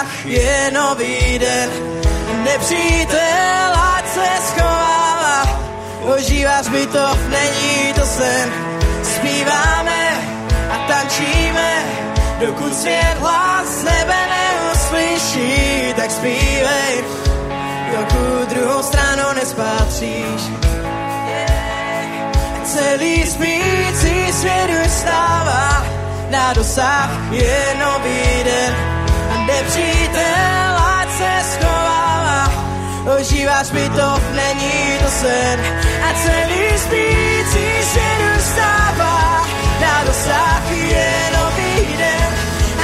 strach je nový den. Nepřítel, ať se schovává, ožívá zbytov, není to sen. Zpíváme a tančíme, dokud svět hlas z nebe neuslyší, tak zpívej, dokud druhou stranu nespatříš. Celý spící svět už stává, na dosah je nový den nepřítel, ať se schovává. Ožíváš to není to sen a celý spící se dostává. Na dosah nový den,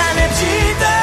a nepřítel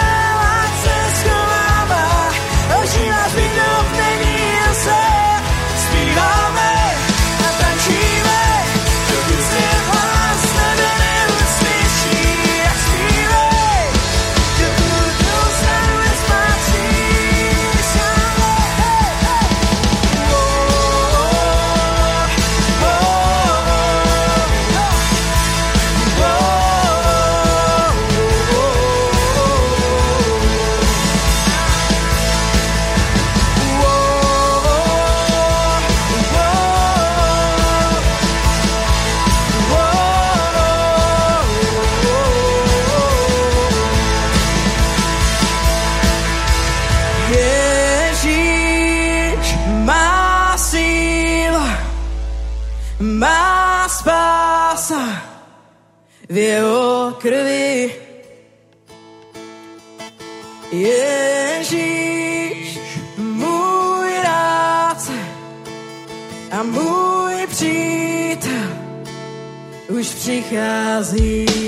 už přichází.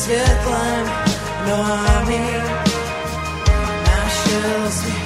светлым, но аминь. Наши успехи.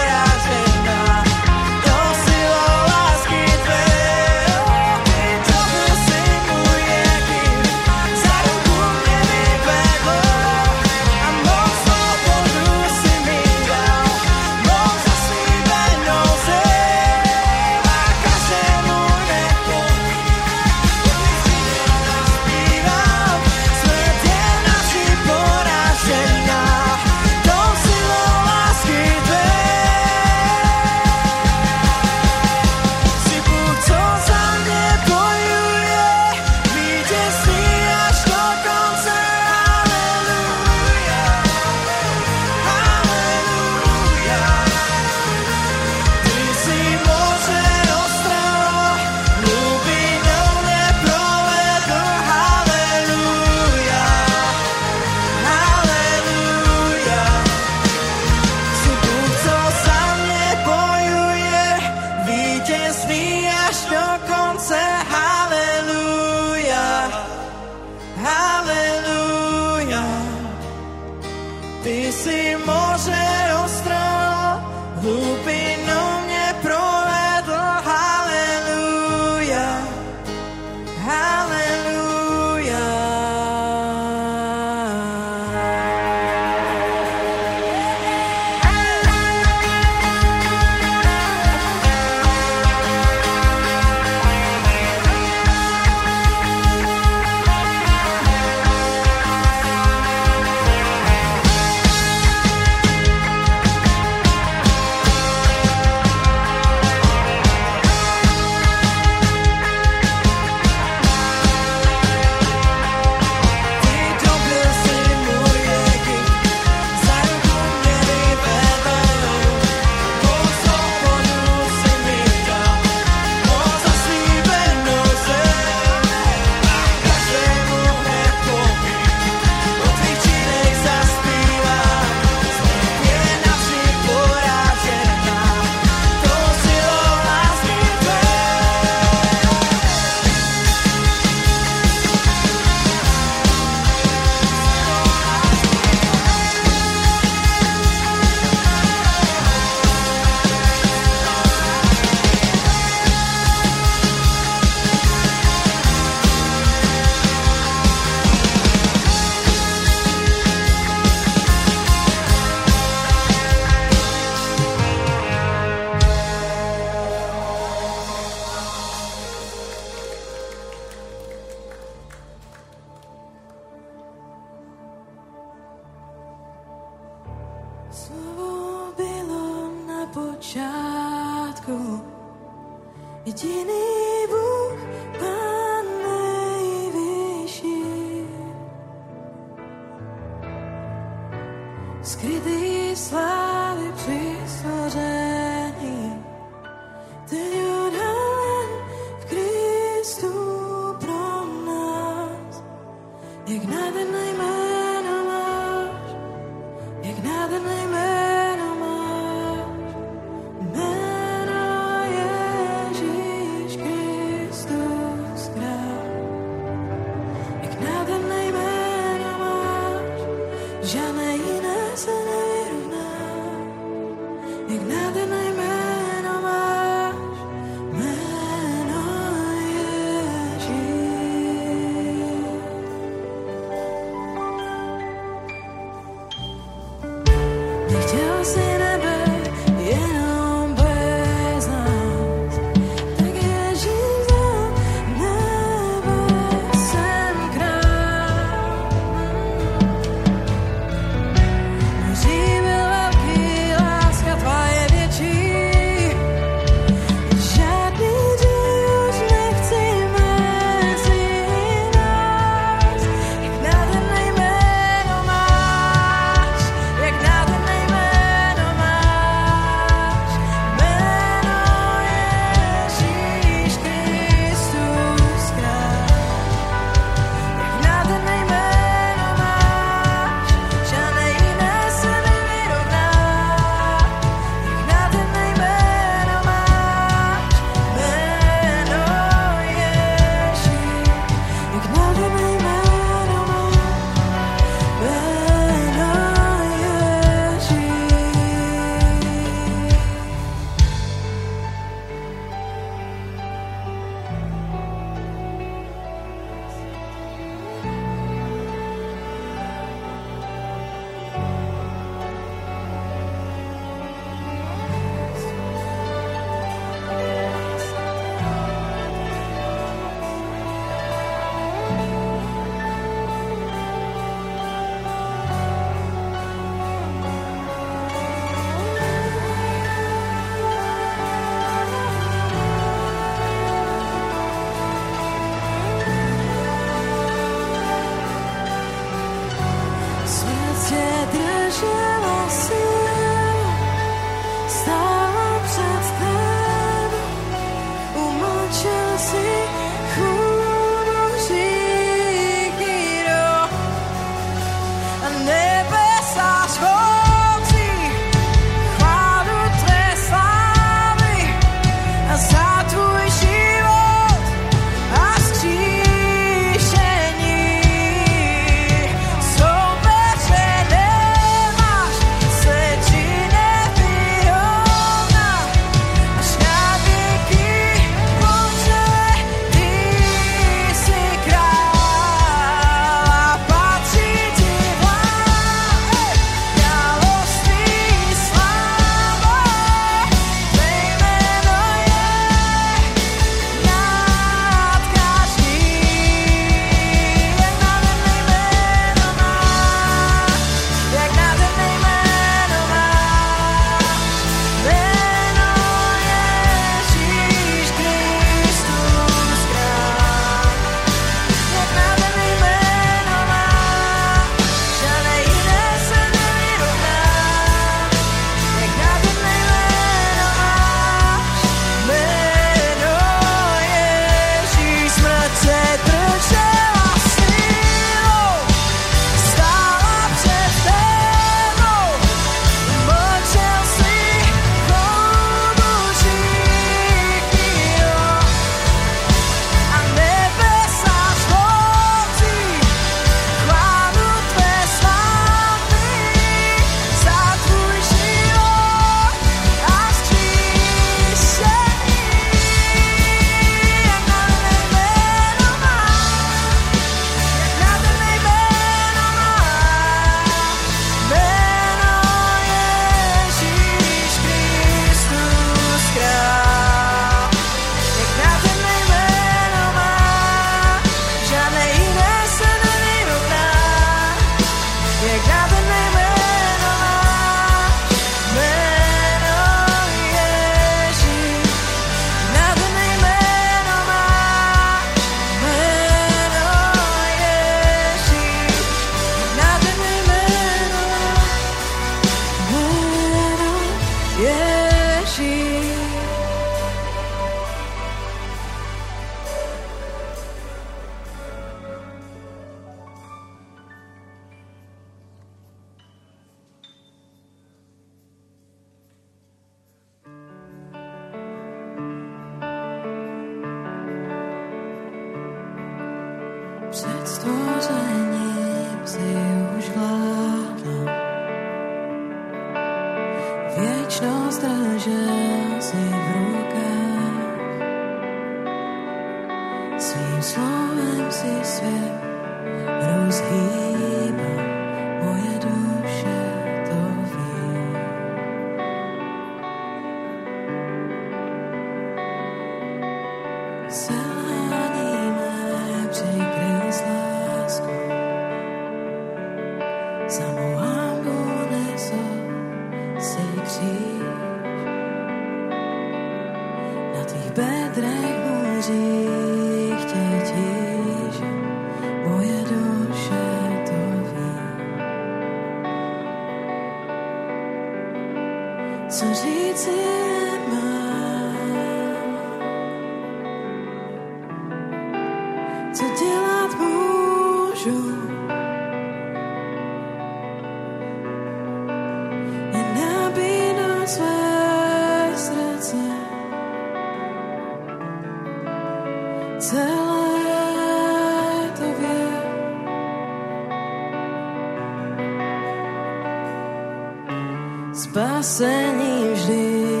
Spasení vždy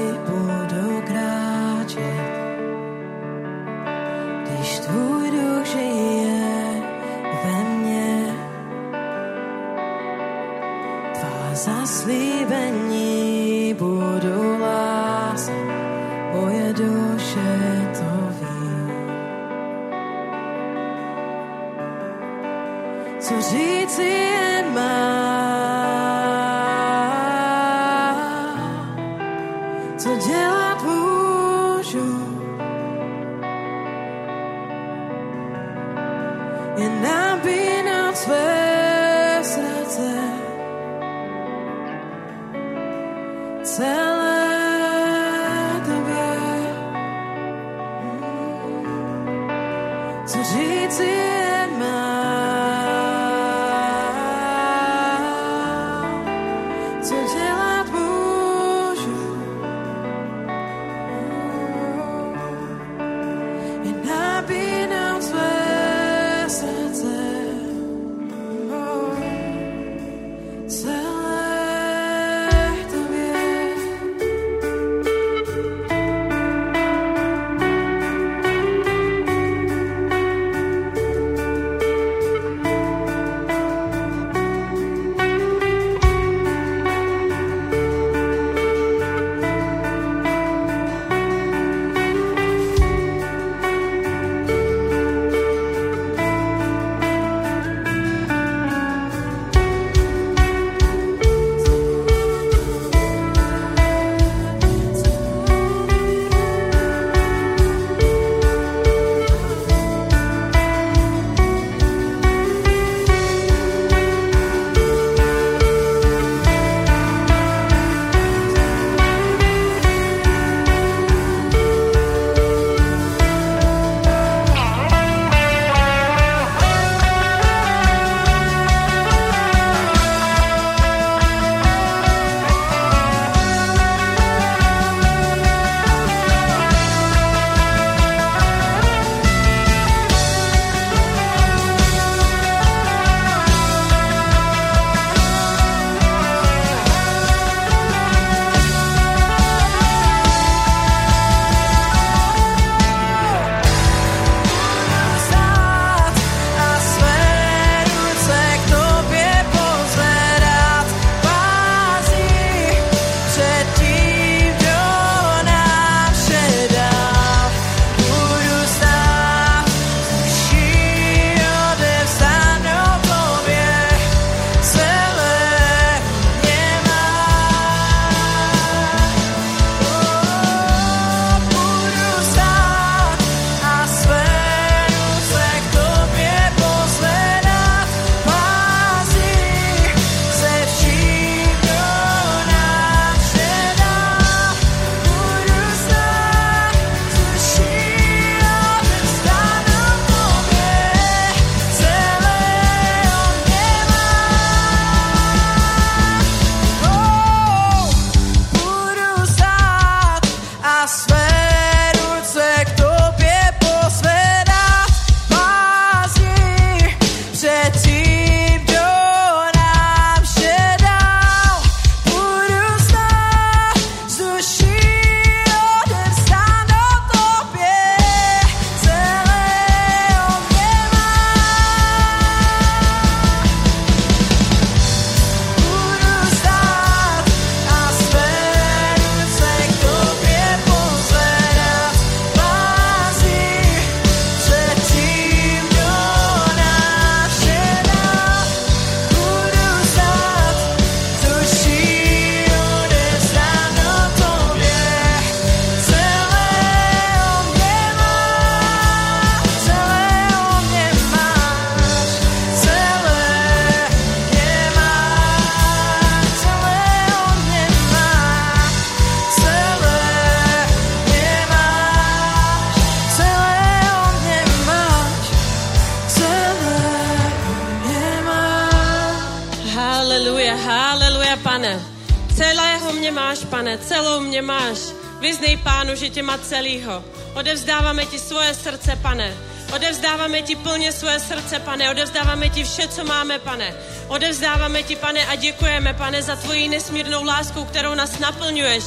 Má celýho. Odevzdáváme ti svoje srdce, pane. Odevzdáváme ti plně svoje srdce, pane. Odevzdáváme ti vše, co máme, pane. Odevzdáváme ti, pane, a děkujeme, pane, za tvoji nesmírnou lásku, kterou nás naplňuješ,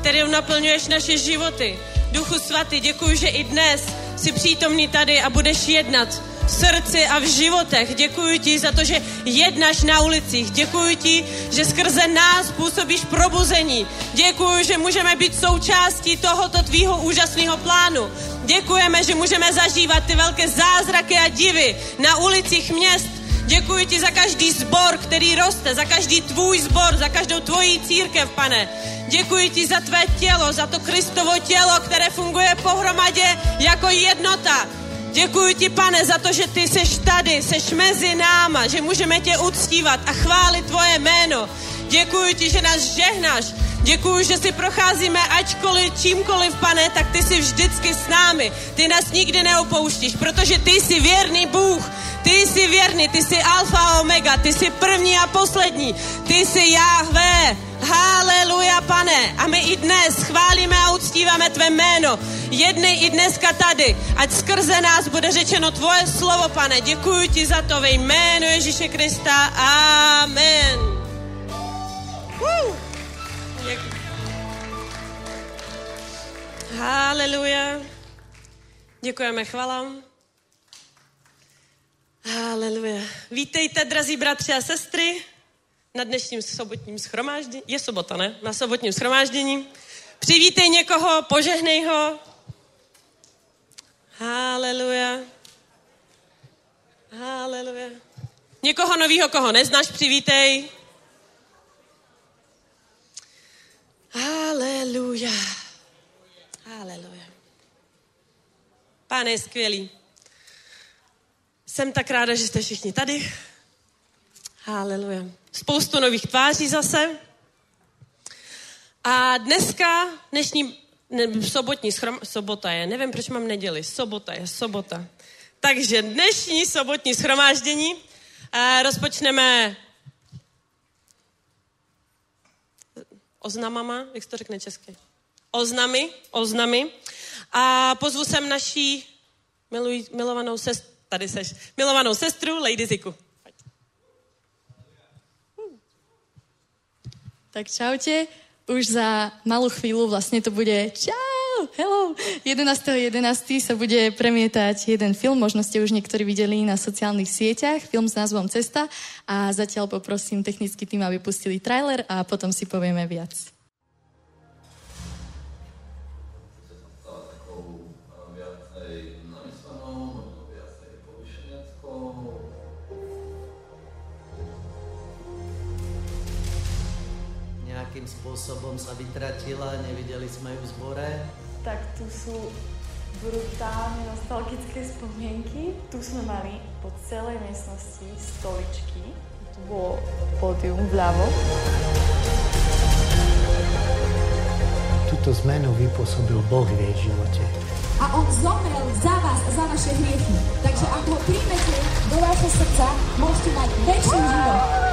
kterou naplňuješ naše životy. Duchu svatý, děkuji, že i dnes jsi přítomný tady a budeš jednat srdci a v životech. Děkuji ti za to, že jednáš na ulicích. Děkuji ti, že skrze nás působíš probuzení. Děkuji, že můžeme být součástí tohoto tvýho úžasného plánu. Děkujeme, že můžeme zažívat ty velké zázraky a divy na ulicích měst. Děkuji ti za každý zbor, který roste, za každý tvůj zbor, za každou tvoji církev, pane. Děkuji ti za tvé tělo, za to Kristovo tělo, které funguje pohromadě jako jednota. Děkuji ti, pane, za to, že ty seš tady, seš mezi náma, že můžeme tě uctívat a chválit tvoje jméno. Děkuji ti, že nás žehnáš. Děkuji, že si procházíme ačkoliv, čímkoliv, pane, tak ty jsi vždycky s námi. Ty nás nikdy neopouštíš, protože ty jsi věrný Bůh. Ty jsi věrný, ty jsi alfa a omega, ty jsi první a poslední. Ty jsi Jahve. Haleluja, pane. A my i dnes chválíme a uctíváme tvé jméno. Jednej i dneska tady. Ať skrze nás bude řečeno tvoje slovo, pane. Děkuji ti za to ve jménu Ježíše Krista. Amen. Haleluja. Děkujeme, chvalám. Haleluja. Vítejte, drazí bratři a sestry, na dnešním sobotním schromáždění. Je sobota, ne? Na sobotním schromáždění. Přivítej někoho, požehnej ho. Haleluja. Haleluja. Někoho novýho, koho neznáš, přivítej. Haleluja. Haleluja. Pane skvělý. Jsem tak ráda, že jste všichni tady. Haleluja. Spoustu nových tváří zase. A dneska, dnešní ne, sobotní schrom, sobota je, nevím, proč mám neděli, sobota je, sobota. Takže dnešní sobotní schromáždění eh, rozpočneme oznamama, jak se to řekne česky? Oznamy, oznamy. A pozvu sem naší miluj, milovanou sestru, tady seš, milovanou sestru Lady Ziku. Tak čaute, už za malú chvíľu vlastne to bude čau, hello. 11.11. 11. sa bude premietať jeden film, možno ste už niektorí videli na sociálnych sieťach, film s názvom Cesta a zatiaľ poprosím technický tým, aby pustili trailer a potom si povieme viac. nejakým spôsobom sa vytratila, nevideli sme ju v zbore. Tak tu sú brutálne nostalgické spomienky. Tu sme mali po celej miestnosti stoličky. Tu bolo pódium vľavo. Tuto zmenu vypôsobil Boh v jej živote. a on zomrel za vás za vaše hriechy. Takže ak ho príjmete do vášho srdca, môžete mať väčší život.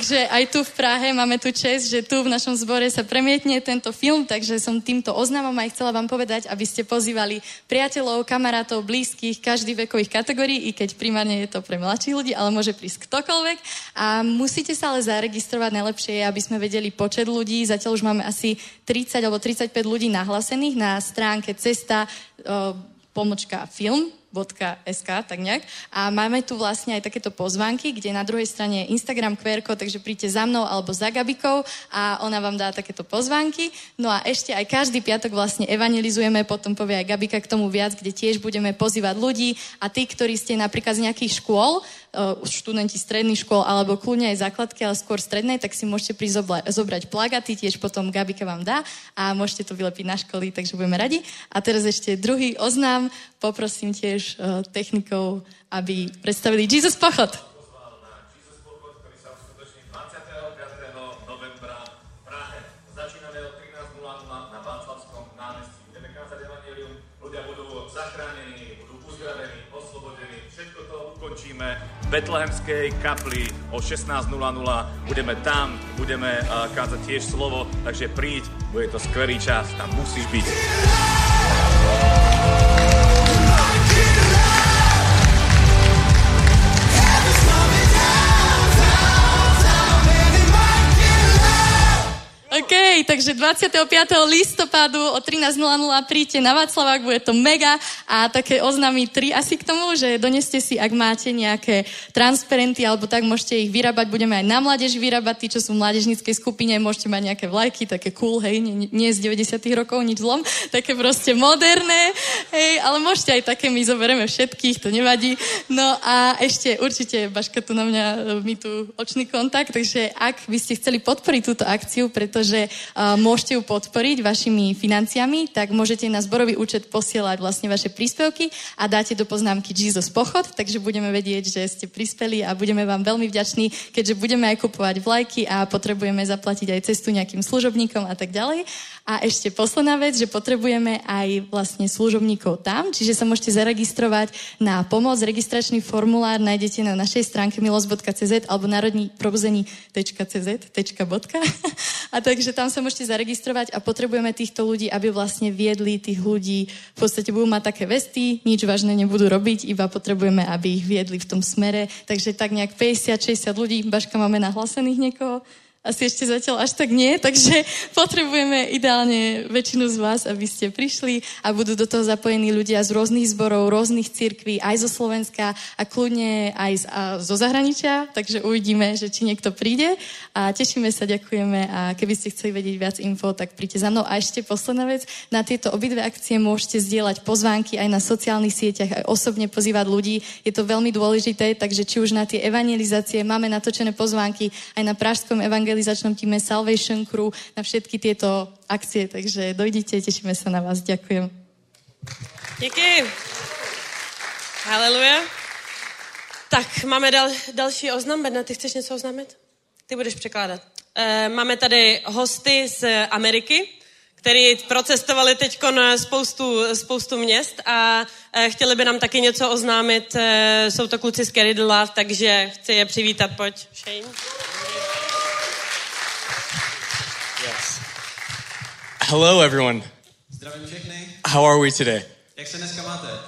Takže aj tu v Prahe máme tu čest, že tu v našom zbore sa premietne tento film, takže som týmto oznamom aj chcela vám povedať, aby ste pozývali priateľov, kamarátov, blízkych, každý vekových kategórií, i keď primárne je to pre mladších ľudí, ale môže prísť ktokoľvek. A musíte sa ale zaregistrovať najlepšie, aby sme vedeli počet ľudí. Zatiaľ už máme asi 30 alebo 35 ľudí nahlásených na stránke cesta pomočka film .sk, tak nejak. A máme tu vlastne aj takéto pozvánky, kde na druhej strane je Instagram QR takže príďte za mnou alebo za Gabikou a ona vám dá takéto pozvánky. No a ešte aj každý piatok vlastne evangelizujeme, potom povie aj Gabika k tomu viac, kde tiež budeme pozývať ľudí a tí, ktorí ste napríklad z nejakých škôl, študenti stredných škôl alebo kľudne aj základky, ale skôr strednej, tak si môžete prísť zobrať plagaty, tiež potom Gabika vám dá a môžete to vylepiť na školy, takže budeme radi. A teraz ešte druhý oznám, poprosím tiež uh, technikov, aby predstavili Jesus Pochod. Betlehemskej kapli o 16.00. Budeme tam, budeme uh, kázať tiež slovo, takže príď, bude to skvelý čas, tam musíš byť. OK, takže 25. listopadu o 13.00 príďte na Václavák, bude to mega a také oznámy tri asi k tomu, že doneste si, ak máte nejaké transparenty alebo tak, môžete ich vyrábať, budeme aj na mládež vyrábať, tí, čo sú v mládežníckej skupine, môžete mať nejaké vlajky, také cool, hej, nie, nie z 90 rokov, nič zlom, také proste moderné, hej, ale môžete aj také, my zoberieme všetkých, to nevadí. No a ešte určite, Baška tu na mňa, e, mi tu očný kontakt, takže ak by ste chceli podporiť túto akciu, pretože môžete ju podporiť vašimi financiami, tak môžete na zborový účet posielať vlastne vaše príspevky a dáte do poznámky Jesus Pochod, takže budeme vedieť, že ste prispeli a budeme vám veľmi vďační, keďže budeme aj kupovať vlajky a potrebujeme zaplatiť aj cestu nejakým služobníkom a tak ďalej. A ešte posledná vec, že potrebujeme aj vlastne služobníkov tam, čiže sa môžete zaregistrovať na pomoc. Registračný formulár nájdete na našej stránke milos.cz alebo národníprobuzení.cz a takže tam sa môžete zaregistrovať a potrebujeme týchto ľudí, aby vlastne viedli tých ľudí. V podstate budú mať také vesty, nič vážne nebudú robiť, iba potrebujeme, aby ich viedli v tom smere. Takže tak nejak 50-60 ľudí, Baška, máme nahlásených niekoho? Asi ešte zatiaľ až tak nie, takže potrebujeme ideálne väčšinu z vás, aby ste prišli a budú do toho zapojení ľudia z rôznych zborov, rôznych církví, aj zo Slovenska a kľudne aj z, a zo zahraničia, takže uvidíme, že či niekto príde a tešíme sa, ďakujeme a keby ste chceli vedieť viac info, tak príďte za mnou. A ešte posledná vec, na tieto obidve akcie môžete zdieľať pozvánky aj na sociálnych sieťach, aj osobne pozývať ľudí. Je to veľmi dôležité, takže či už na tie evangelizácie máme natočené pozvánky aj na Pražskom evangelizačnom týme Salvation Crew, na všetky tieto akcie, takže dojdite, tešíme sa na vás. Ďakujem. Díky. Haleluja. Tak, máme dal, další oznam. Bedna, ty chceš něco oznámit? Ty budeš překládat. E, máme tady hosty z Ameriky, který procestovali teď spoustu, spoustu měst a e, chtěli by nám taky něco oznámit. E, jsou to kluci z Carry the Love, takže chci je přivítat. Pojď, Shane. Hello, everyone. How are we today?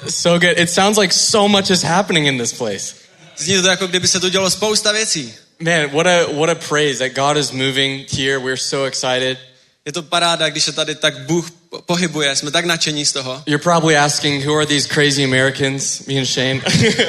So good. It sounds like so much is happening in this place. Zní to jako kdyby se tu dělo spousta věcí. Man, what a what a praise that God is moving here. We're so excited. Je to paráda, když se tady tak Bůh po- pohybuje, jsme tak nadšení z toho. You're probably asking, who are these crazy Americans? Me and Shane.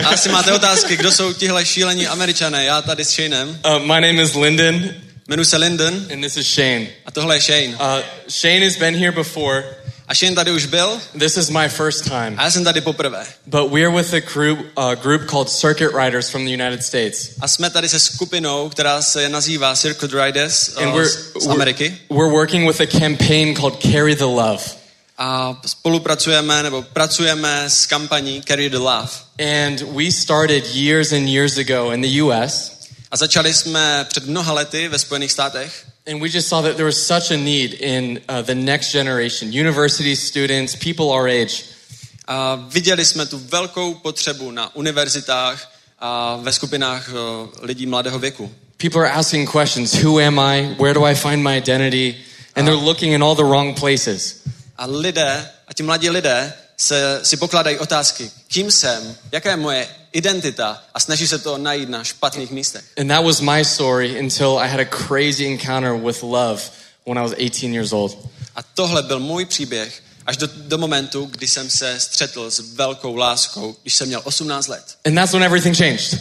Asi máte otázky, kdo jsou tihle šílení američané, já tady s Shanem. uh, my name is Lyndon, Jmenuji se Lyndon and this is Shane. a tohle je Shane. Uh, Shane has been here before. A Shane tady už byl This is my first time. a já jsem tady poprvé. But we're with a group, a group called Circuit Riders from the United States. A jsme tady se skupinou, která se nazývá Circuit Riders And uh, we're, z, z we're, Ameriky. we're working with a campaign called Carry the Love. A spolupracujeme nebo pracujeme s kampaní Carry the Love. And we started years and years ago in the US. A začali jsme před mnoha lety ve Spojených státech. And we just saw that there was such a need in uh, the next generation, university students, people our age, A viděli jsme tu velkou potřebu na univerzitách a ve skupinách uh, lidí mladého věku. People are asking questions Who am I? Where do I find my identity? And they're looking in all the wrong places. A lidé, a ti mladí lidé, se, si pokládají otázky, kým jsem, jaká je moje identita a snaží se to najít na špatných místech. And that was my story until I had a crazy encounter with love when I was 18 years old. A tohle byl můj příběh až do, do momentu, kdy jsem se střetl s velkou láskou, když jsem měl 18 let. And that's when everything changed.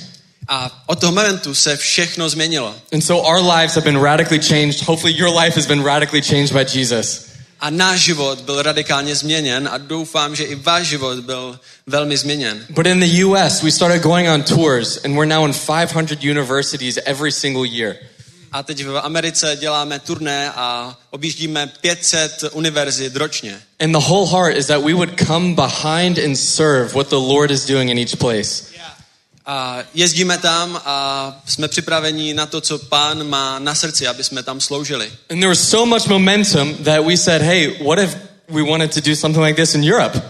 A od toho momentu se všechno změnilo. And so our lives have been radically changed. Hopefully, your life has been radically changed by Jesus. A náš život byl radikálně změněn a doufám, že i váš život byl velmi změněn. But in the US, we started going on tours, and we're now in 500 universities every single year. A teď v Americe děláme turné a objíždíme 500 univerzit ročně. And the whole heart is that we would come behind and serve what the Lord is doing in each place. A jezdíme tam a jsme připraveni na to, co pán má na srdci, aby jsme tam sloužili. And there was so much momentum that we said, hey, what if we wanted to do something like this in Europe?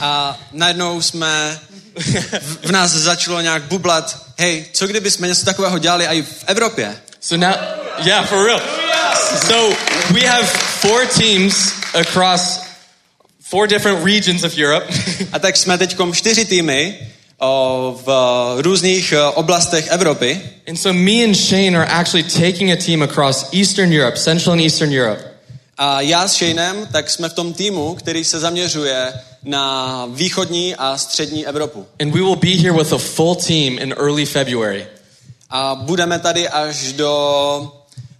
A najednou jsme, v, v nás začalo nějak bublat, hej, co kdyby jsme něco takového dělali i v Evropě? So now, yeah, for real. So we have four teams across four different regions of Europe. A tak jsme teď čtyři týmy v různých o, oblastech Evropy. And so me and Shane are actually taking a team across Eastern Europe, Central and Eastern Europe. A já s Shanem, tak jsme v tom týmu, který se zaměřuje na východní a střední Evropu. And we will be here with a full team in early February. A budeme tady až do,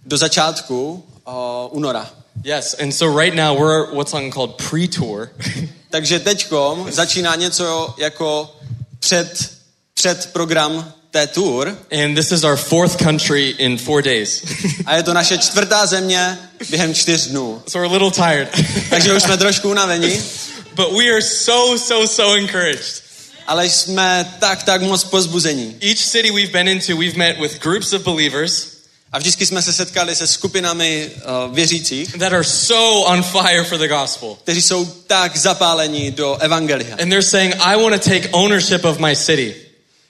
do začátku o, února. Yes, and so right now we're what's something called pre-tour. Takže teďkom začíná něco jako před, před program té tour. And this is our fourth country in four days. A je to naše čtvrtá země během čtyř dnů. So we're a little tired. Takže už jsme trošku unavení. But we are so, so, so encouraged. Ale jsme tak, tak moc pozbuzení. Each city we've been into, we've met with groups of believers A vždycky jsme se setkali se skupinami uh, věřících, that are so on fire for the gospel. kteří jsou tak zapálení do evangelia. And they're saying, I want to take ownership of my city.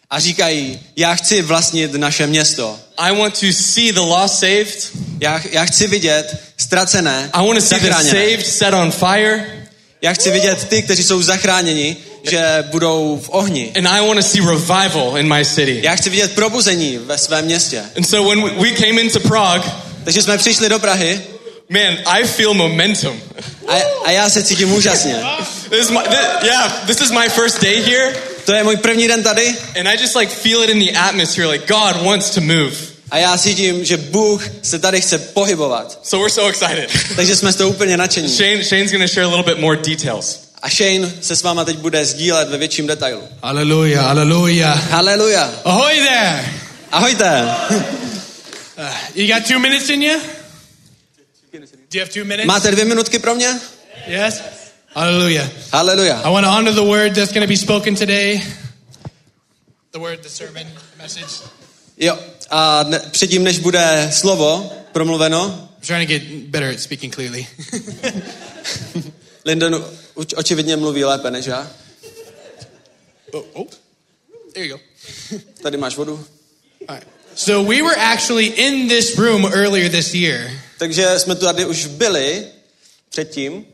A říkají, já chci vlastnit naše město. I want to see the lost saved. Já, já chci vidět ztracené, I want to see the saved set on fire. Já chci vidět ty, kteří jsou zachráněni, že budou v ohni. And I want to see revival in my city. Já chci vidět probuzení ve svém městě. And so when we- came into Prague, Takže jsme přišli do Prahy man, I feel momentum. a, a já se cítím úžasně. This is my, thi- yeah, this is my first day here. To je můj první den tady And I just like feel it in the atmosphere, like God wants to move. a já cítím, že Bůh se tady chce pohybovat. So we're so excited. Takže jsme z toho úplně nadšení. Shane, Shane's going to share a little bit more details. A Shane se s váma teď bude sdílet ve větším detailu. Hallelujah, hallelujah. Haleluja. Ahoy there. Ahojte. Uh, you got two minutes in you? Do you have two minutes? Máte dvě minutky pro mě? Yes? Hallelujah. Haleluja. I want to honor the word that's going to be spoken today. The word, the sermon, the message. Jo. A ne, předtím, než bude slovo promluveno, I'm trying to get better at speaking clearly. Lyndon očividně mluví lépe než já. oh, oh. There you go. Tady máš vodu. All right. So we were actually in this room earlier this year. Takže jsme tu tady už byli předtím.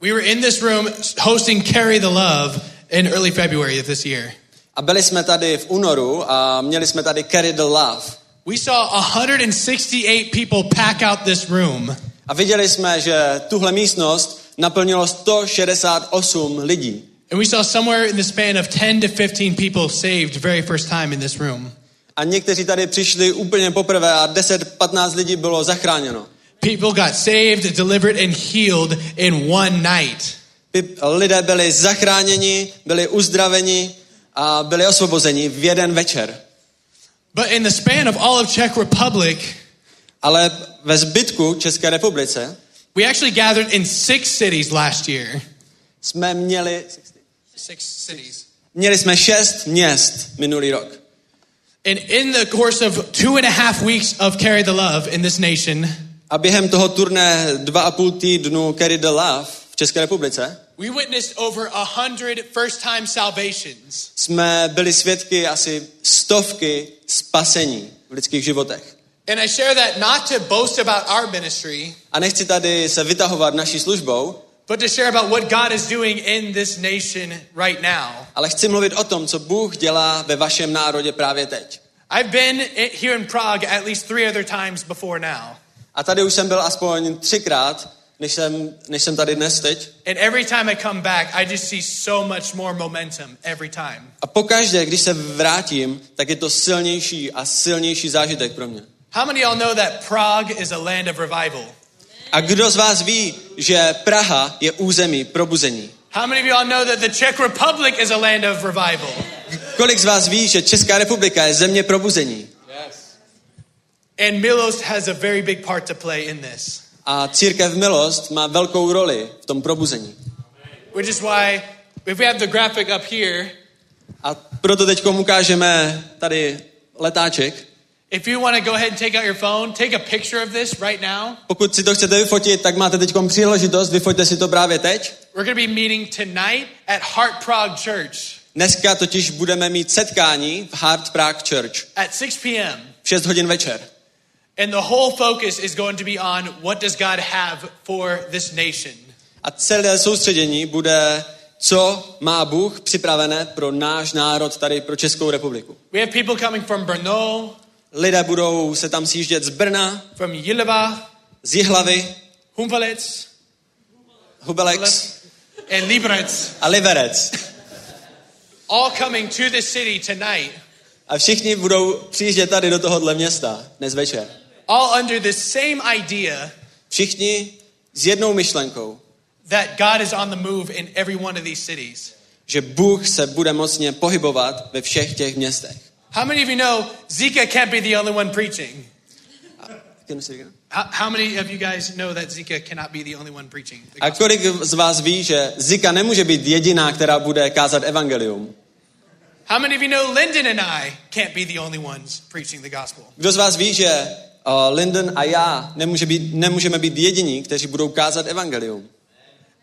We were in this room hosting Carry the Love in early February of this year. A byli jsme tady v únoru a měli jsme tady Carry the Love. We saw 168 people pack out this room. A viděli jsme, že tuhle místnost naplnilo 168 lidí. And we saw somewhere in the span of 10 to 15 people saved very first time in this room. A někteří tady přišli úplně poprvé a 10-15 lidí bylo zachráněno. People got saved, delivered, and healed in one night. Lidé byli zachráněni, byli uzdraveni a byli osvobozeni v jeden večer. But in the span of all of Czech Republic, Ale ve zbytku České republice we actually gathered in six cities last year. jsme měli, Six cities. měli jsme šest měst minulý rok. And in the course of two and a half weeks of Carry the Love in this nation, A během toho turné dva a půl týdnu Carry the Love v České republice we witnessed over a hundred first time salvations. jsme byli svědky asi stovky spasení v lidských životech. And I share that not to boast about our ministry, A nechci tady se vytahovat naší službou, but to share about what God is doing in this nation right now. ale chci mluvit o tom, co Bůh dělá ve vašem národě právě teď. I've been here in Prague at least three other times before now. A tady už jsem byl aspoň třikrát, než jsem, než jsem tady dnes teď. And every time I come back, I just see so much more momentum every time. A pokaždé, když se vrátím, tak je to silnější a silnější zážitek pro mě. How many of y'all know that Prague is a land of revival? A kdo z vás ví, že Praha je území probuzení? How many of you all know that the Czech Republic is a land of revival? Kolik z vás ví, že Česká republika je země probuzení? And Milos has a very big part to play in this. A církev Milost má velkou roli v tom probuzení. Which is why, if we have the graphic up here, A proto teď ukážeme tady letáček. If you want to go ahead and take out your phone, take a picture of this right now. Pokud si to chcete vyfotit, tak máte teď příležitost, vyfoťte si to právě teď. We're going to be meeting tonight at Heart Prague Church Dneska totiž budeme mít setkání v Hard Prague Church at 6 p.m. v 6 hodin večer. And the whole focus is going to be on what does God have for this nation. A celé soustředění bude, co má Bůh připravené pro náš národ tady, pro Českou republiku. We have people coming from Brno, Lidé budou se tam sjíždět z Brna, from Jilava, z Jihlavy, Humpelec, Hubelex and Liberec, a Liberec. all coming to this city tonight, A všichni budou přijíždět tady do tohohle města dnes večer. all under the same idea Všichni s jednou myšlenkou, that God is on the move in every one of these cities. že Bůh se bude mocně pohybovat ve všech těch městech. How many of you know Zika can't be the only one preaching? How, how many of you guys know that Zika cannot be the only one preaching? A kolik z vás ví, že Zika nemůže být jediná, která bude kázat evangelium? How many of you know Lyndon and I can't be the only ones preaching the gospel? Kdo z vás ví, že uh, Lyndon a já nemůže být, nemůžeme být jediní, kteří budou kázat evangelium?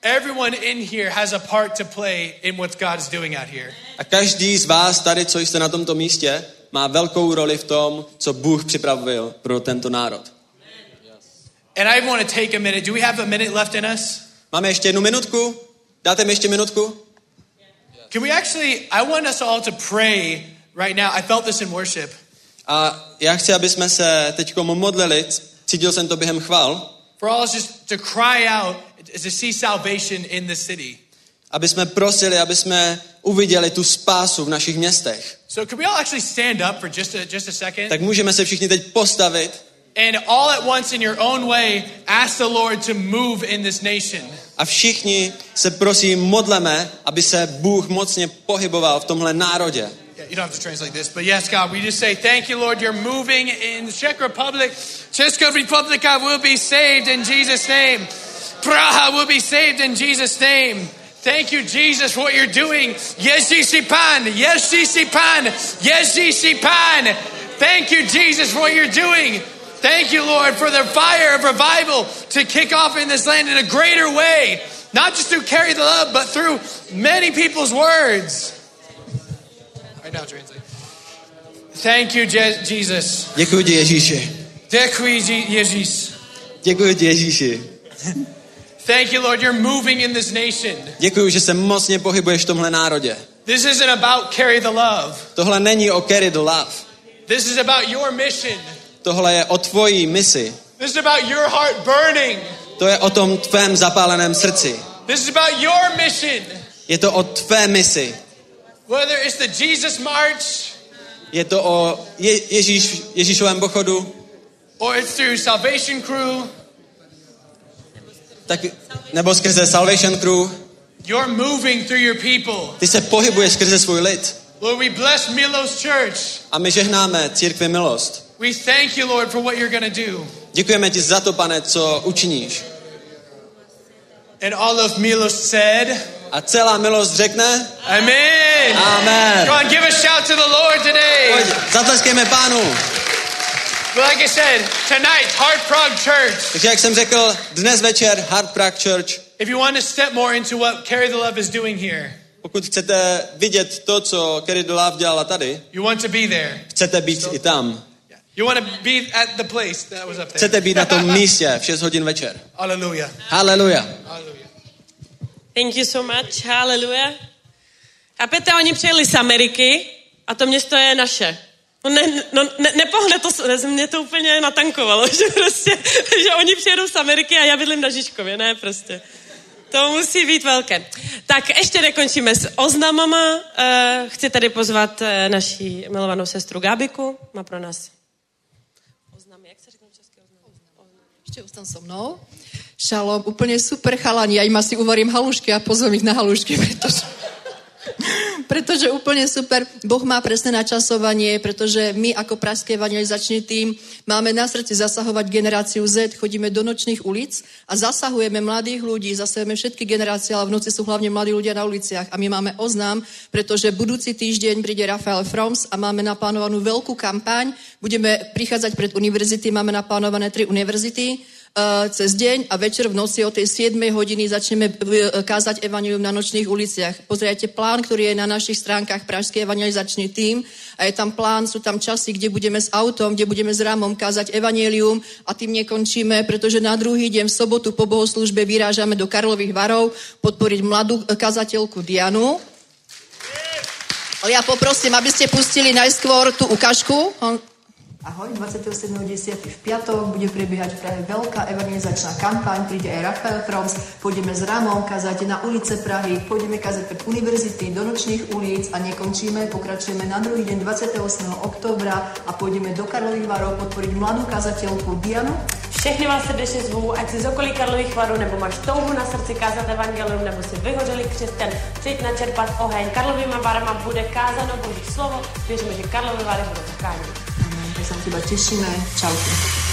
Everyone in here has a part to play in what God is doing out here. A každý z vás tady, co jste na tomto místě, má velkou roli v tom, co Bůh připravil pro tento národ. And I want to take a minute. Do we have a minute left in us? Máme ještě jednu minutku? Dáte mi ještě minutku? Can we actually, I want us all to pray right now. I felt this in worship. A já chci, aby jsme se teď modlili, cítil jsem to během chval, For all us just to cry out to see salvation in the city. aby jsme prosili, aby jsme uviděli tu spásu v našich městech. So can we all actually stand up for just a, just a second? Tak můžeme se všichni teď postavit And all at once in your own way, ask the Lord to move in this nation. a všichni se prosím modleme, aby se Bůh mocně pohyboval v tomhle národě. You don't have to translate this, but yes, God, we just say, thank you, Lord, you're moving in the Czech Republic. Česká republika will be saved in Jesus' name. Praha will be saved in Jesus' name. Thank you, Jesus, for what you're doing. Ježíši Pan, Ježíši Pan, Ježíši Pan. Thank you, Jesus, for what you're doing. Thank you, Lord, for the fire of revival to kick off in this land in a greater way. Not just through carry the love, but through many people's words. Right now, translate. Thank you, Je- Jesus. Děkuji Ježíši. Děkuji, Je- Ježíš. Děkuji Ježíši. Thank you, Lord. You're moving in this nation. Děkuji, že se mocně pohybuješ v tomhle národě. This isn't about carry the love. Tohle není o carry the love. This is about your mission. Tohle je o tvojí misi. This is about your heart burning. To je o tom tvém zapáleném srdci. This is about your mission. Je to o tvé misi. Whether it's the Jesus March Je to o Je- Ježíš, Ježíšovém pochodu, or it's through Salvation Crew, tak, nebo skrze Salvation Crew. you're moving through your people. Ty se pohybuješ skrze svůj lid. Lord, we bless Milos Church. A my žehnáme církvi milost. We thank you, Lord, for what you're going to do. Děkujeme ti za to, pane, co učiníš. And all of Milos said, A celá milost řekne, Amen. Amen. Come on, give a shout to the Lord today. pojď, zatleskejme pánu. But like I said, tonight, Heart Prague Church. Takže jak jsem řekl, dnes večer Hard Prague Church. If you want to step more into what Carry the Love is doing here, Pokud chcete vidět to, co Kerry the Love dělala tady, you want to be there. chcete být i tam. You want to be at the place that was up there. Chcete být na tom místě v 6 hodin večer. Hallelujah. Haleluja. Hallelujah. Thank you so much, hallelujah. Chápete, oni přijeli z Ameriky a to město je naše. No, ne, no ne, nepohne to, s- mě to úplně natankovalo, že prostě, že oni přijedou z Ameriky a já bydlím na Žižkově, ne prostě. To musí být velké. Tak ještě nekončíme s oznamama. Uh, chci tady pozvat uh, naší milovanou sestru Gábiku. Má pro nás oznamy. Jak se řekne český oznam? Ešte ostan so mnou. Šalom, úplne super chalani. Ja im asi uvarím halušky a pozvem ich na halušky, pretože... pretože úplne super. Boh má presné načasovanie, pretože my ako Pražský evangelizačný tým máme na srdci zasahovať generáciu Z, chodíme do nočných ulic a zasahujeme mladých ľudí, zasahujeme všetky generácie, ale v noci sú hlavne mladí ľudia na uliciach a my máme oznám, pretože budúci týždeň príde Rafael Froms a máme naplánovanú veľkú kampaň, budeme prichádzať pred univerzity, máme naplánované tri univerzity, cez deň a večer v noci o tej 7 hodiny začneme uh, kázať evangelium na nočných uliciach. Pozrite plán, ktorý je na našich stránkach Pražský evangelizačný tým a je tam plán, sú tam časy, kde budeme s autom, kde budeme s rámom kázať evangelium a tým nekončíme, pretože na druhý deň v sobotu po bohoslužbe vyrážame do Karlových varov podporiť mladú kazateľku Dianu. Ale ja poprosím, aby ste pustili najskôr tú ukážku. Ahoj, 27.10. v piatok bude prebiehať v Prahe veľká evangelizačná kampaň, príde aj Rafael Froms, pôjdeme s Ramom kazať na ulice Prahy, pôjdeme kazať pred univerzity, do nočných ulic a nekončíme, pokračujeme na druhý deň 28. oktobra a pôjdeme do Karlových varov podporiť mladú kazateľku Dianu. Všechny vás srdečně zvu, ať si z okolí Karlových varů, nebo máš touhu na srdci kázat evangelium, nebo si vyhořeli křesťan, přijď načerpat oheň. Karlovýma varama bude kázano Boží slovo, věříme, že Karlovy vary budou zachráněny. Tak sa na teba tešíme. Čaute.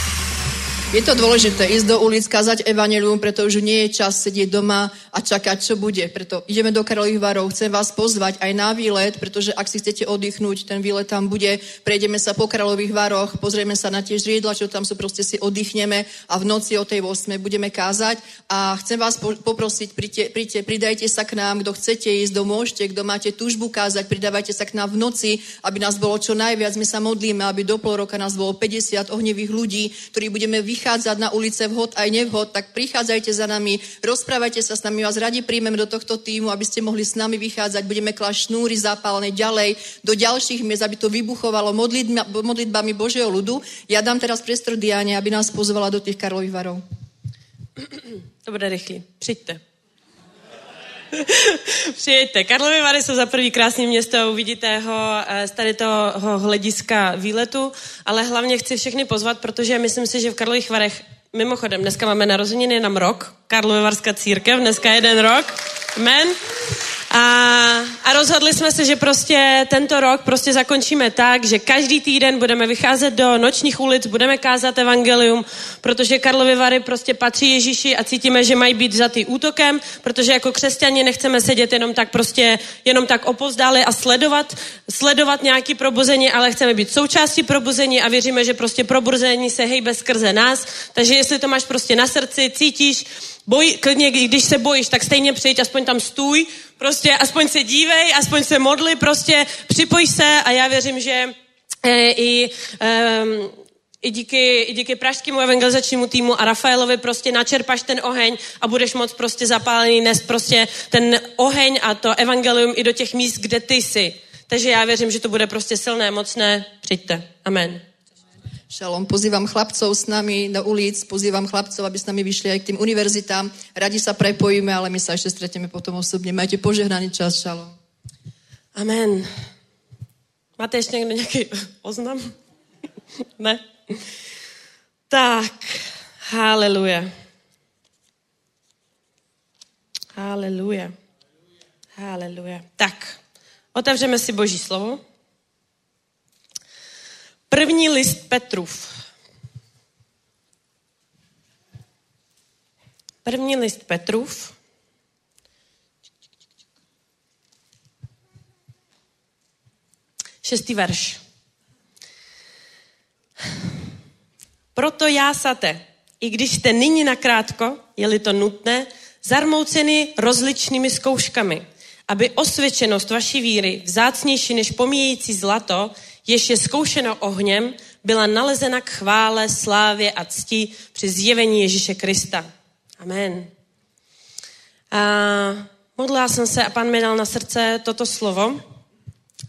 Je to dôležité ísť do ulic, kázať evanelium, pretože už nie je čas sedieť doma a čakať, čo bude. Preto ideme do Karlových varov. Chcem vás pozvať aj na výlet, pretože ak si chcete oddychnúť, ten výlet tam bude. Prejdeme sa po Karlových varoch, pozrieme sa na tie žriedla, čo tam sú, proste si oddychneme a v noci o tej 8 budeme kázať. A chcem vás po- poprosiť, príďte, príďte, pridajte sa k nám, kto chcete ísť, kto môžete, kto máte túžbu kázať, pridávajte sa k nám v noci, aby nás bolo čo najviac. My sa modlíme, aby do pol roka nás bolo 50 ohnevých ľudí, ktorí budeme vychádzať na ulice vhod aj nevhod, tak prichádzajte za nami, rozprávajte sa s nami, vás radi príjmeme do tohto týmu, aby ste mohli s nami vychádzať, budeme klásť šnúry zápalné ďalej do ďalších miest, aby to vybuchovalo modlitba, modlitbami Božieho ľudu. Ja dám teraz priestor Diane, aby nás pozvala do tých Karlových varov. To bude rychlý. Přijďte. Přijďte. Karlovy Vary jsou za prvý krásné město, uvidíte ho eh, z tady toho hlediska výletu, ale hlavně chci všechny pozvat, protože myslím si, že v Karlových Varech, mimochodem, dneska máme narozeniny nám rok, Karlovy Varská církev, dneska jeden rok, amen. A, a rozhodli jsme se, že prostě tento rok prostě zakončíme tak, že každý týden budeme vycházet do nočních ulic, budeme kázat evangelium, protože Karlovy Vary prostě patří Ježíši a cítíme, že mají být vzatý útokem, protože jako křesťani nechceme sedět jenom tak prostě, jenom tak opozdáli a sledovat, sledovat nějaký probuzení, ale chceme být součástí probuzení a věříme, že prostě probuzení se hejbe skrze nás. Takže jestli to máš prostě na srdci, cítíš, boj, klidně, když se bojíš, tak stejně přijď, aspoň tam stůj, prostě aspoň se dívej, aspoň se modli, prostě připoj se a já věřím, že e, i um, i díky, i díky pražskému evangelizačnímu týmu a Rafaelovi prostě načerpaš ten oheň a budeš moc prostě zapálený nést prostě ten oheň a to evangelium i do těch míst, kde ty jsi. Takže já věřím, že to bude prostě silné, mocné. Přijďte. Amen. Šalom, pozývam chlapcov s nami do ulic, pozývam chlapcov, aby s nami vyšli aj k tým univerzitám. Radi sa prepojíme, ale my sa ešte stretneme potom osobne. Majte požehnaný čas, šalom. Amen. Máte ještě někdo nějaký oznam? ne? Tak, haleluja. Haleluja. Haleluja. Tak, otevřeme si Boží slovo. První list Petrův. První list Petrův. Šestý verš. Proto jásate, i když jste nyní nakrátko, je-li to nutné, zarmouceny rozličnými zkouškami, aby osvědčenost vaší víry, vzácnější než pomíjející zlato, jež je zkoušeno ohněm, byla nalezena k chvále, slávě a cti při zjevení Ježíše Krista. Amen. A modlila jsem se a pan mi dal na srdce toto slovo.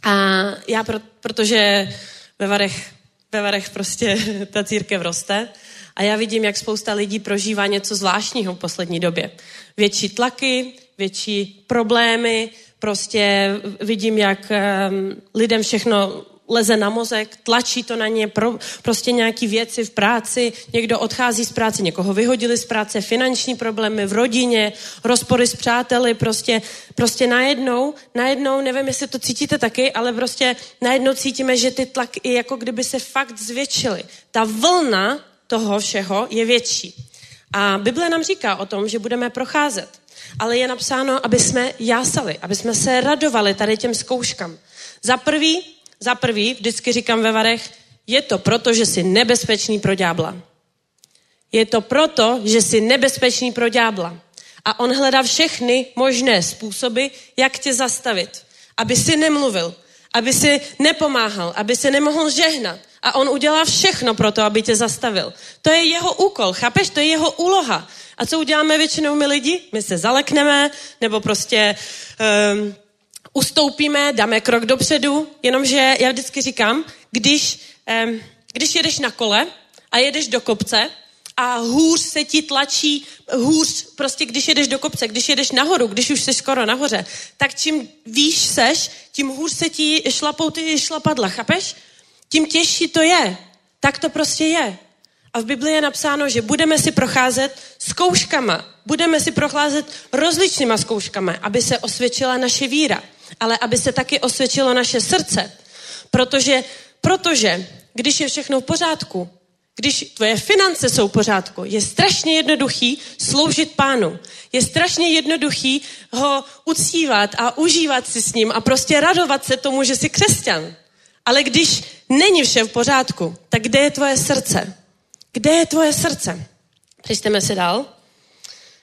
A já, pro, protože ve Varech, ve Varech prostě ta církev roste, a já vidím, jak spousta lidí prožívá něco zvláštního v poslední době. Větší tlaky, větší problémy, prostě vidím, jak um, lidem všechno leze na mozek, tlačí to na ně, pro, prostě nějaký věci v práci, někdo odchází z práce, někoho vyhodili z práce, finanční problémy v rodině, rozpory s přáteli, prostě, prostě najednou, najednou, nevím, jestli to cítíte taky, ale prostě najednou cítíme, že ty tlaky jako kdyby se fakt zvětšily. Ta vlna toho všeho je větší. A Bible nám říká o tom, že budeme procházet. Ale je napsáno, aby jsme jásali, aby jsme se radovali tady těm zkouškám. Za prvý, za prvý, vždycky říkám ve varech, je to proto, že jsi nebezpečný pro ďábla. Je to proto, že jsi nebezpečný pro ďábla. A on hledá všechny možné způsoby, jak tě zastavit. Aby si nemluvil, aby si nepomáhal, aby si nemohl žehnat. A on udělá všechno pro to, aby tě zastavil. To je jeho úkol, chápeš? To je jeho úloha. A co uděláme většinou my lidi? My se zalekneme, nebo prostě um, ustoupíme, dáme krok dopředu, jenomže já vždycky říkám, když, um, když jedeš na kole a jedeš do kopce a hůř se ti tlačí, hůř prostě když jedeš do kopce, když jedeš nahoru, když už jsi skoro nahoře, tak čím výš seš, tím hůř se ti šlapou ty šlapadla, chápeš? Tím těžší to je. Tak to prostě je. A v Biblii je napsáno, že budeme si procházet zkouškama. Budeme si procházet rozličnýma zkouškama, aby se osvědčila naše víra, ale aby se taky osvědčilo naše srdce. Protože, protože když je všechno v pořádku, když tvoje finance jsou v pořádku, je strašně jednoduchý sloužit pánu. Je strašně jednoduchý ho uctívat a užívat si s ním a prostě radovat se tomu, že jsi křesťan. Ale když není vše v pořádku, tak kde je tvoje srdce? Kde je tvoje srdce? Přečteme si dál.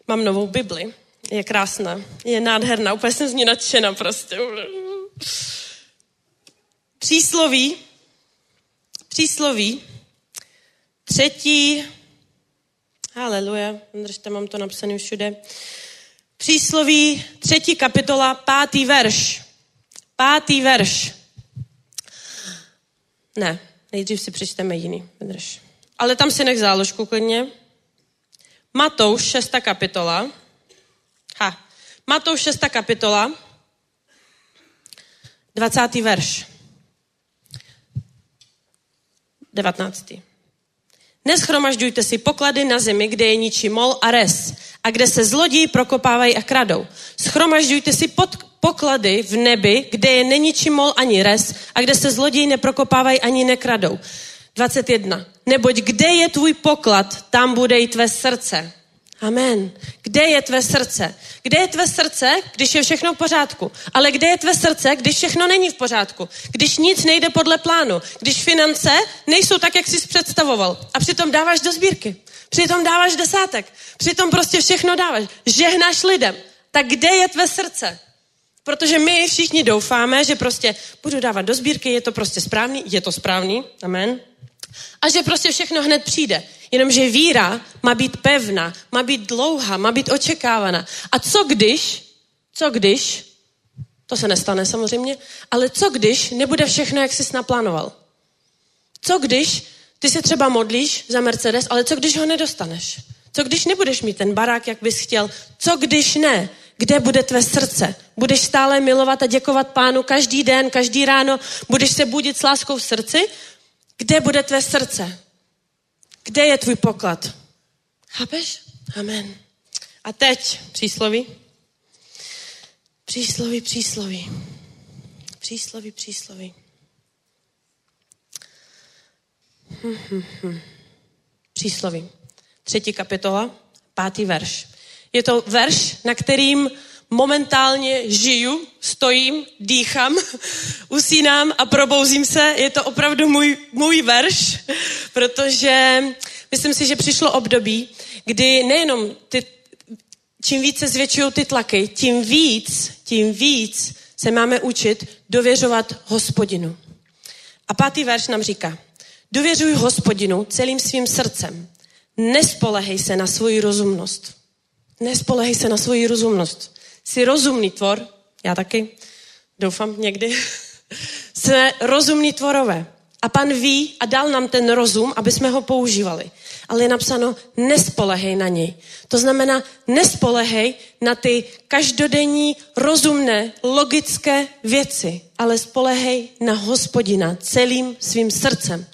Mám novou Bibli. Je krásná. Je nádherná. Úplně jsem z ní nadšena prostě. Přísloví. Přísloví. Třetí. Haleluja. Držte, mám to napsané všude. Přísloví, třetí kapitola, pátý verš. Pátý verš. Ne, nejdřív si přečteme jiný. Vydrž. Ale tam si nech záložku klidně. Matouš, šesta kapitola. Ha. Matouš, šesta kapitola. 20. verš. 19. Neschromažďujte si poklady na zemi, kde je ničí mol a res a kde se zloději prokopávají a kradou. Schromažďujte si pod, poklady v nebi, kde je neničí mol ani res a kde se zloději neprokopávají ani nekradou. 21. Neboť kde je tvůj poklad, tam bude i tvé srdce. Amen. Kde je tvé srdce? Kde je tvé srdce, když je všechno v pořádku? Ale kde je tvé srdce, když všechno není v pořádku? Když nic nejde podle plánu? Když finance nejsou tak, jak jsi představoval? A přitom dáváš do sbírky. Přitom dáváš desátek. Přitom prostě všechno dáváš. Žehnáš lidem. Tak kde je tvé srdce? Protože my všichni doufáme, že prostě budu dávat do sbírky, je to prostě správný, je to správný, amen. A že prostě všechno hned přijde. Jenomže víra má být pevná, má být dlouhá, má být očekávaná. A co když, co když, to se nestane samozřejmě, ale co když nebude všechno, jak jsi naplánoval? Co když ty se třeba modlíš za Mercedes, ale co když ho nedostaneš? Co když nebudeš mít ten barák, jak bys chtěl? Co když ne? Kde bude tvé srdce? Budeš stále milovat a děkovat pánu každý den, každý ráno? Budeš se budit s láskou v srdci? Kde bude tvé srdce? Kde je tvůj poklad? Chápeš? Amen. A teď přísloví. Přísloví, přísloví. Přísloví, přísloví. Přísloví. Třetí kapitola, pátý verš. Je to verš, na kterým momentálně žiju, stojím, dýchám, usínám a probouzím se. Je to opravdu můj, můj verš, protože myslím si, že přišlo období, kdy nejenom ty, čím více zvětšují ty tlaky, tím víc, tím víc se máme učit dověřovat hospodinu. A pátý verš nám říká, dověřuj hospodinu celým svým srdcem. Nespolehej se na svoji rozumnost. Nespolehej se na svoji rozumnost. Jsi rozumný tvor, já taky, doufám někdy. Jsme rozumní tvorové. A pan ví a dal nám ten rozum, aby jsme ho používali. Ale je napsáno, nespolehej na něj. To znamená, nespolehej na ty každodenní, rozumné, logické věci, ale spolehej na hospodina celým svým srdcem.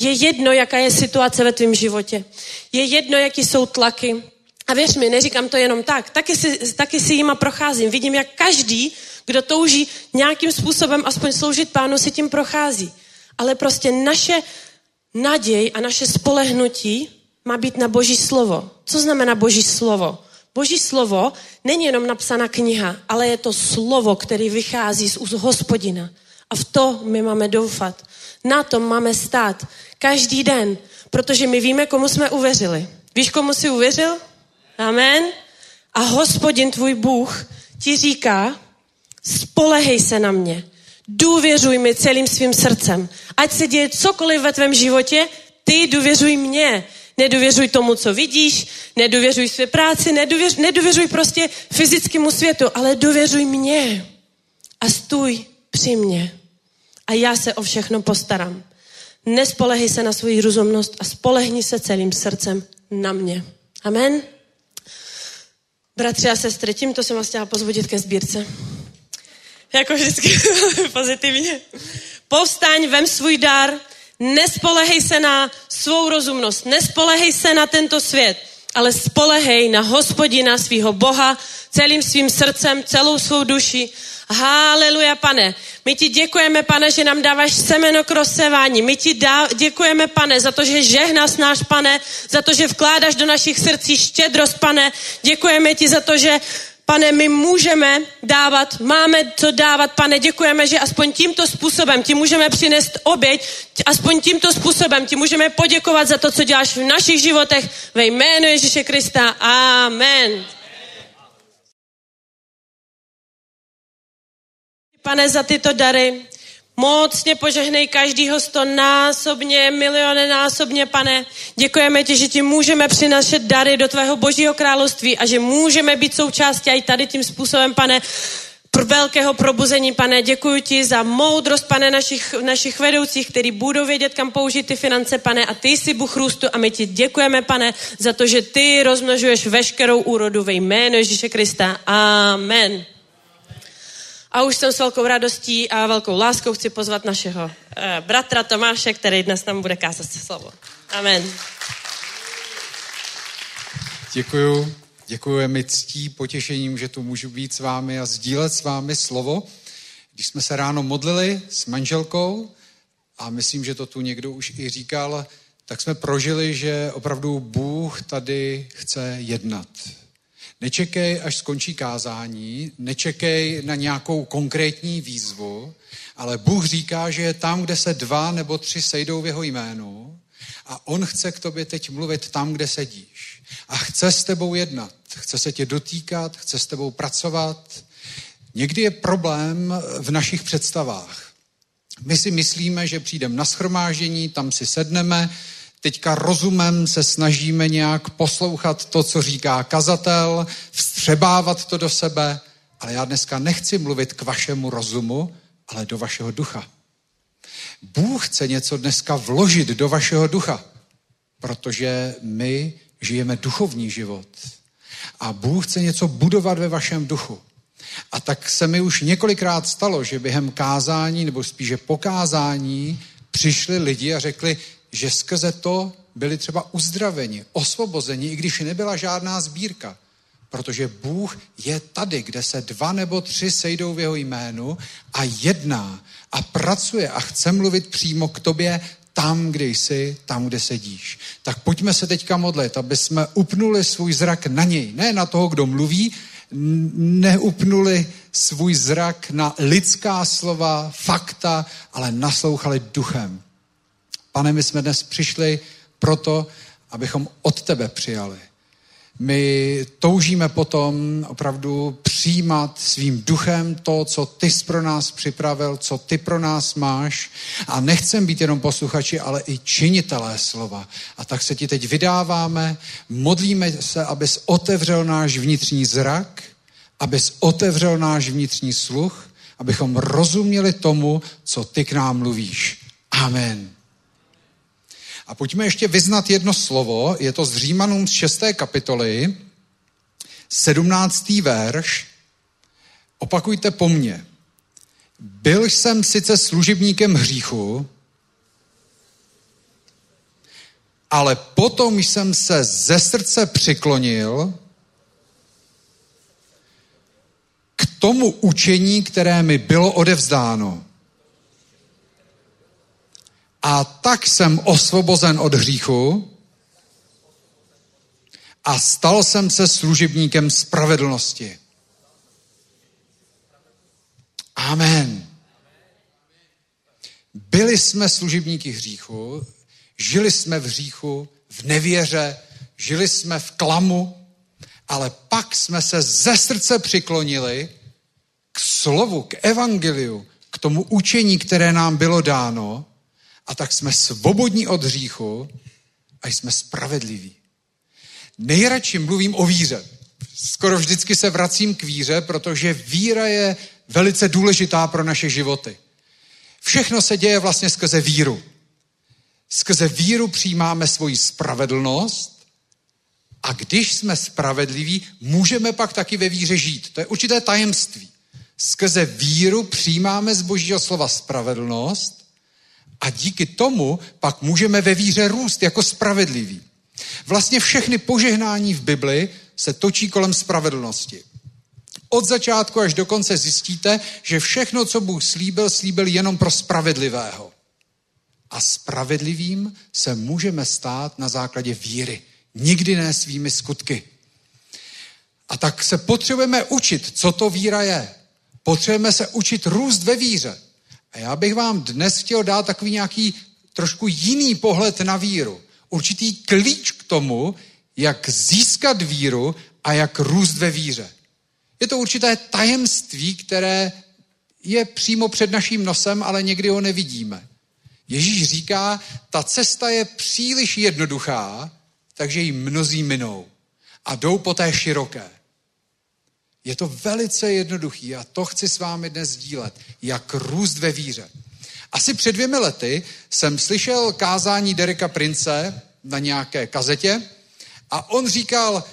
Je jedno, jaká je situace ve tvém životě. Je jedno, jaký jsou tlaky. A věř mi, neříkám to jenom tak. Taky si, taky si jima procházím. Vidím, jak každý, kdo touží nějakým způsobem aspoň sloužit pánu, si tím prochází. Ale prostě naše naděj a naše spolehnutí má být na Boží slovo. Co znamená Boží slovo? Boží slovo není jenom napsaná kniha, ale je to slovo, který vychází z úst hospodina. A v to my máme doufat. Na tom máme stát každý den, protože my víme, komu jsme uvěřili. Víš, komu jsi uvěřil? Amen. A hospodin tvůj Bůh ti říká, spolehej se na mě. Důvěřuj mi celým svým srdcem. Ať se děje cokoliv ve tvém životě, ty důvěřuj mě. Nedůvěřuj tomu, co vidíš, nedůvěřuj své práci, nedůvěř, nedůvěřuj prostě fyzickému světu, ale důvěřuj mě. A stůj při mně. A já se o všechno postarám. Nespolehej se na svoji rozumnost a spolehni se celým srdcem na mě. Amen. Bratři a sestry, tímto jsem vás chtěla pozvodit ke sbírce. Jako vždycky pozitivně. Povstaň, vem svůj dar, nespolehej se na svou rozumnost, nespolehej se na tento svět, ale spolehej na hospodina svého Boha celým svým srdcem, celou svou duši. Haleluja, pane. My ti děkujeme, pane, že nám dáváš semeno k rozsevání. My ti dá, děkujeme, pane, za to, že žehnáš náš, pane, za to, že vkládáš do našich srdcí štědrost, pane. Děkujeme ti za to, že Pane, my můžeme dávat, máme co dávat, pane, děkujeme, že aspoň tímto způsobem ti můžeme přinést oběť, aspoň tímto způsobem ti můžeme poděkovat za to, co děláš v našich životech ve jménu Ježíše Krista. Amen. Pane, za tyto dary. Mocně požehnej každýho miliony násobně, pane. Děkujeme ti, že ti můžeme přinašet dary do tvého božího království a že můžeme být součástí i tady tím způsobem, pane, pr- velkého probuzení, pane. Děkuji ti za moudrost, pane, našich, našich vedoucích, který budou vědět, kam použít ty finance, pane. A ty jsi Bůh růstu a my ti děkujeme, pane, za to, že ty rozmnožuješ veškerou úrodu ve jménu Ježíše Krista. Amen. A už jsem s velkou radostí a velkou láskou chci pozvat našeho eh, bratra Tomáše, který dnes nám bude kázat slovo. Amen. Děkuju. Děkuju, mi ctí, potěšením, že tu můžu být s vámi a sdílet s vámi slovo. Když jsme se ráno modlili s manželkou, a myslím, že to tu někdo už i říkal, tak jsme prožili, že opravdu Bůh tady chce jednat. Nečekej, až skončí kázání, nečekej na nějakou konkrétní výzvu, ale Bůh říká, že je tam, kde se dva nebo tři sejdou v jeho jménu a on chce k tobě teď mluvit tam, kde sedíš. A chce s tebou jednat, chce se tě dotýkat, chce s tebou pracovat. Někdy je problém v našich představách. My si myslíme, že přijdeme na schromáždění, tam si sedneme, teďka rozumem se snažíme nějak poslouchat to, co říká kazatel, vstřebávat to do sebe, ale já dneska nechci mluvit k vašemu rozumu, ale do vašeho ducha. Bůh chce něco dneska vložit do vašeho ducha, protože my žijeme duchovní život. A Bůh chce něco budovat ve vašem duchu. A tak se mi už několikrát stalo, že během kázání, nebo spíše pokázání, přišli lidi a řekli, že skrze to byli třeba uzdraveni, osvobozeni, i když nebyla žádná sbírka. Protože Bůh je tady, kde se dva nebo tři sejdou v jeho jménu a jedná a pracuje a chce mluvit přímo k tobě tam, kde jsi, tam, kde sedíš. Tak pojďme se teďka modlit, aby jsme upnuli svůj zrak na něj. Ne na toho, kdo mluví, neupnuli svůj zrak na lidská slova, fakta, ale naslouchali duchem. Pane, my jsme dnes přišli proto, abychom od tebe přijali. My toužíme potom opravdu přijímat svým duchem to, co ty jsi pro nás připravil, co ty pro nás máš. A nechcem být jenom posluchači, ale i činitelé slova. A tak se ti teď vydáváme, modlíme se, abys otevřel náš vnitřní zrak, abys otevřel náš vnitřní sluch, abychom rozuměli tomu, co ty k nám mluvíš. Amen. A pojďme ještě vyznat jedno slovo, je to z Římanům z 6. kapitoly, 17. verš. Opakujte po mně. Byl jsem sice služebníkem hříchu, ale potom jsem se ze srdce přiklonil k tomu učení, které mi bylo odevzdáno. A tak jsem osvobozen od hříchu a stal jsem se služebníkem spravedlnosti. Amen. Byli jsme služebníky hříchu, žili jsme v hříchu, v nevěře, žili jsme v klamu, ale pak jsme se ze srdce přiklonili k slovu, k evangeliu, k tomu učení, které nám bylo dáno a tak jsme svobodní od hříchu a jsme spravedliví. Nejradši mluvím o víře. Skoro vždycky se vracím k víře, protože víra je velice důležitá pro naše životy. Všechno se děje vlastně skrze víru. Skrze víru přijímáme svoji spravedlnost a když jsme spravedliví, můžeme pak taky ve víře žít. To je určité tajemství. Skrze víru přijímáme z božího slova spravedlnost a díky tomu pak můžeme ve víře růst jako spravedliví. Vlastně všechny požehnání v Bibli se točí kolem spravedlnosti. Od začátku až do konce zjistíte, že všechno, co Bůh slíbil, slíbil jenom pro spravedlivého. A spravedlivým se můžeme stát na základě víry. Nikdy ne svými skutky. A tak se potřebujeme učit, co to víra je. Potřebujeme se učit růst ve víře. A já bych vám dnes chtěl dát takový nějaký trošku jiný pohled na víru. Určitý klíč k tomu, jak získat víru a jak růst ve víře. Je to určité tajemství, které je přímo před naším nosem, ale někdy ho nevidíme. Ježíš říká, ta cesta je příliš jednoduchá, takže ji mnozí minou a jdou po té široké. Je to velice jednoduchý a to chci s vámi dnes sdílet, jak růst ve víře. Asi před dvěmi lety jsem slyšel kázání Dereka Prince na nějaké kazetě a on říkal,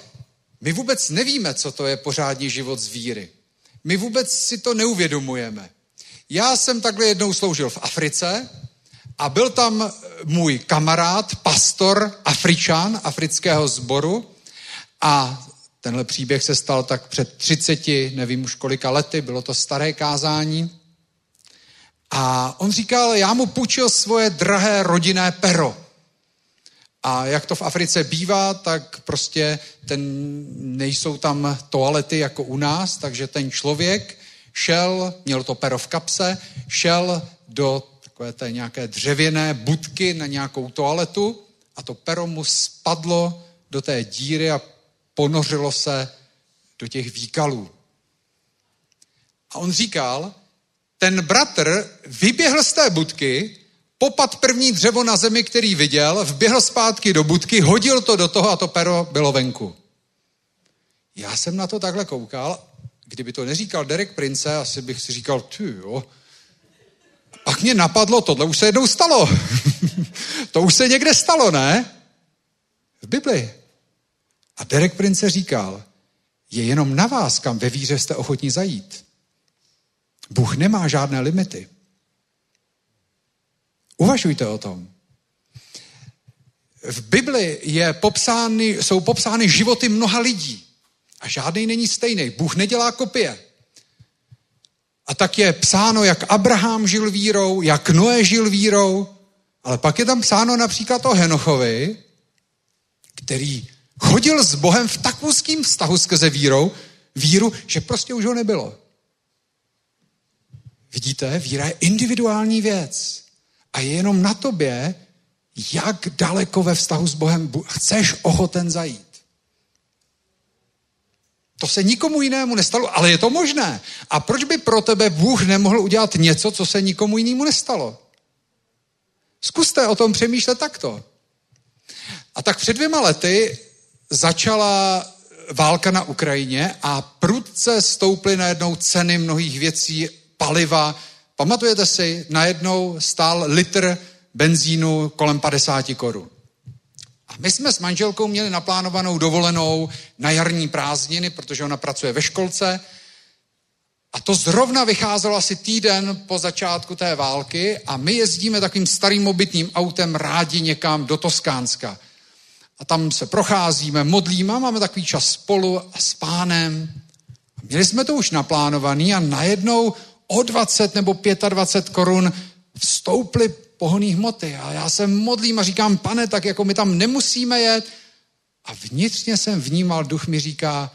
my vůbec nevíme, co to je pořádný život z víry. My vůbec si to neuvědomujeme. Já jsem takhle jednou sloužil v Africe a byl tam můj kamarád, pastor Afričan, afrického sboru a tenhle příběh se stal tak před 30, nevím už kolika lety, bylo to staré kázání. A on říkal, já mu půjčil svoje drahé rodinné pero. A jak to v Africe bývá, tak prostě ten, nejsou tam toalety jako u nás, takže ten člověk šel, měl to pero v kapse, šel do takové té nějaké dřevěné budky na nějakou toaletu a to pero mu spadlo do té díry a ponořilo se do těch výkalů. A on říkal, ten bratr vyběhl z té budky, popad první dřevo na zemi, který viděl, vběhl zpátky do budky, hodil to do toho a to pero bylo venku. Já jsem na to takhle koukal, kdyby to neříkal Derek Prince, asi bych si říkal, ty jo. Pak mě napadlo, tohle už se jednou stalo. to už se někde stalo, ne? V Bibli. A Derek Prince říkal, je jenom na vás, kam ve víře jste ochotní zajít. Bůh nemá žádné limity. Uvažujte o tom. V Bibli je popsány, jsou popsány životy mnoha lidí. A žádný není stejný. Bůh nedělá kopie. A tak je psáno, jak Abraham žil vírou, jak Noé žil vírou, ale pak je tam psáno například o Henochovi, který chodil s Bohem v tak úzkým vztahu skrze vírou, víru, že prostě už ho nebylo. Vidíte, víra je individuální věc. A je jenom na tobě, jak daleko ve vztahu s Bohem chceš ochoten zajít. To se nikomu jinému nestalo, ale je to možné. A proč by pro tebe Bůh nemohl udělat něco, co se nikomu jinému nestalo? Zkuste o tom přemýšlet takto. A tak před dvěma lety začala válka na Ukrajině a prudce stouply najednou ceny mnohých věcí, paliva. Pamatujete si, najednou stál litr benzínu kolem 50 korun. A my jsme s manželkou měli naplánovanou dovolenou na jarní prázdniny, protože ona pracuje ve školce. A to zrovna vycházelo asi týden po začátku té války a my jezdíme takovým starým obytným autem rádi někam do Toskánska. A tam se procházíme, modlíme a máme takový čas spolu a s pánem. Měli jsme to už naplánovaný a najednou o 20 nebo 25 korun vstouply pohonný hmoty. A já se modlím a říkám, pane, tak jako my tam nemusíme jet. A vnitřně jsem vnímal, duch mi říká,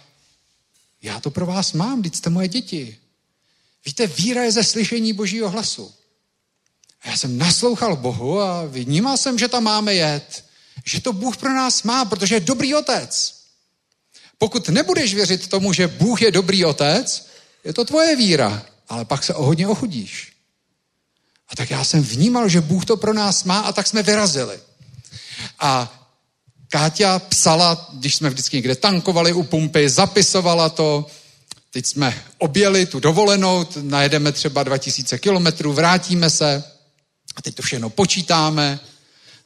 já to pro vás mám, teď jste moje děti. Víte, víra je ze slyšení božího hlasu. A já jsem naslouchal Bohu a vnímal jsem, že tam máme jet. Že to Bůh pro nás má, protože je dobrý otec. Pokud nebudeš věřit tomu, že Bůh je dobrý otec, je to tvoje víra, ale pak se o hodně ochudíš. A tak já jsem vnímal, že Bůh to pro nás má a tak jsme vyrazili. A Káťa psala, když jsme vždycky někde tankovali u pumpy, zapisovala to, teď jsme objeli tu dovolenou, najedeme třeba 2000 kilometrů, vrátíme se a teď to všechno počítáme.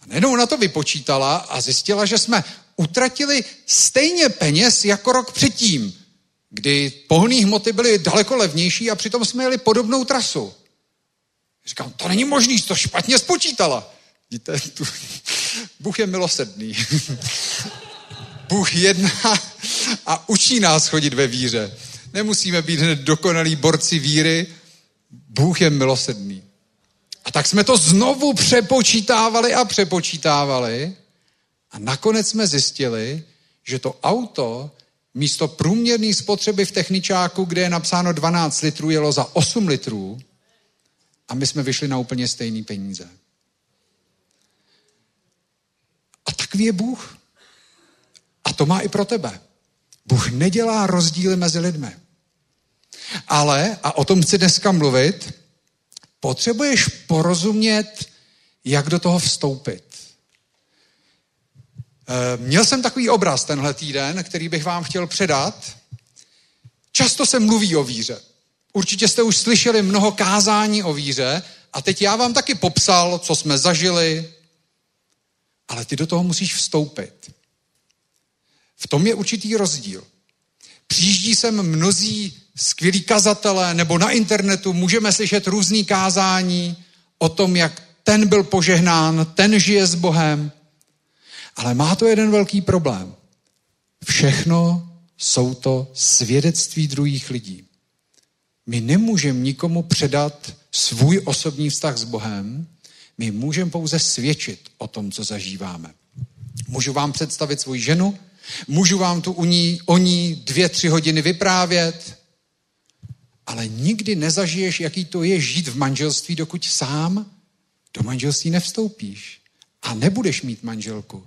A najednou na to vypočítala a zjistila, že jsme utratili stejně peněz jako rok předtím, kdy pohonné hmoty byly daleko levnější a přitom jsme jeli podobnou trasu. Říkám, to není možný, to špatně spočítala. Víte, tu, Bůh je milosedný. Bůh jedná a učí nás chodit ve víře. Nemusíme být hned dokonalí borci víry. Bůh je milosedný. A tak jsme to znovu přepočítávali a přepočítávali a nakonec jsme zjistili, že to auto místo průměrné spotřeby v techničáku, kde je napsáno 12 litrů, jelo za 8 litrů a my jsme vyšli na úplně stejný peníze. A takový je Bůh. A to má i pro tebe. Bůh nedělá rozdíly mezi lidmi. Ale, a o tom chci dneska mluvit, potřebuješ porozumět, jak do toho vstoupit. Eh, měl jsem takový obraz tenhle týden, který bych vám chtěl předat. Často se mluví o víře. Určitě jste už slyšeli mnoho kázání o víře a teď já vám taky popsal, co jsme zažili, ale ty do toho musíš vstoupit. V tom je určitý rozdíl. Přijíždí sem mnozí skvělí kazatelé, nebo na internetu můžeme slyšet různý kázání o tom, jak ten byl požehnán, ten žije s Bohem. Ale má to jeden velký problém. Všechno jsou to svědectví druhých lidí. My nemůžeme nikomu předat svůj osobní vztah s Bohem, my můžeme pouze svědčit o tom, co zažíváme. Můžu vám představit svoji ženu, můžu vám tu o ní, o ní dvě, tři hodiny vyprávět, ale nikdy nezažiješ, jaký to je žít v manželství, dokud sám do manželství nevstoupíš. A nebudeš mít manželku.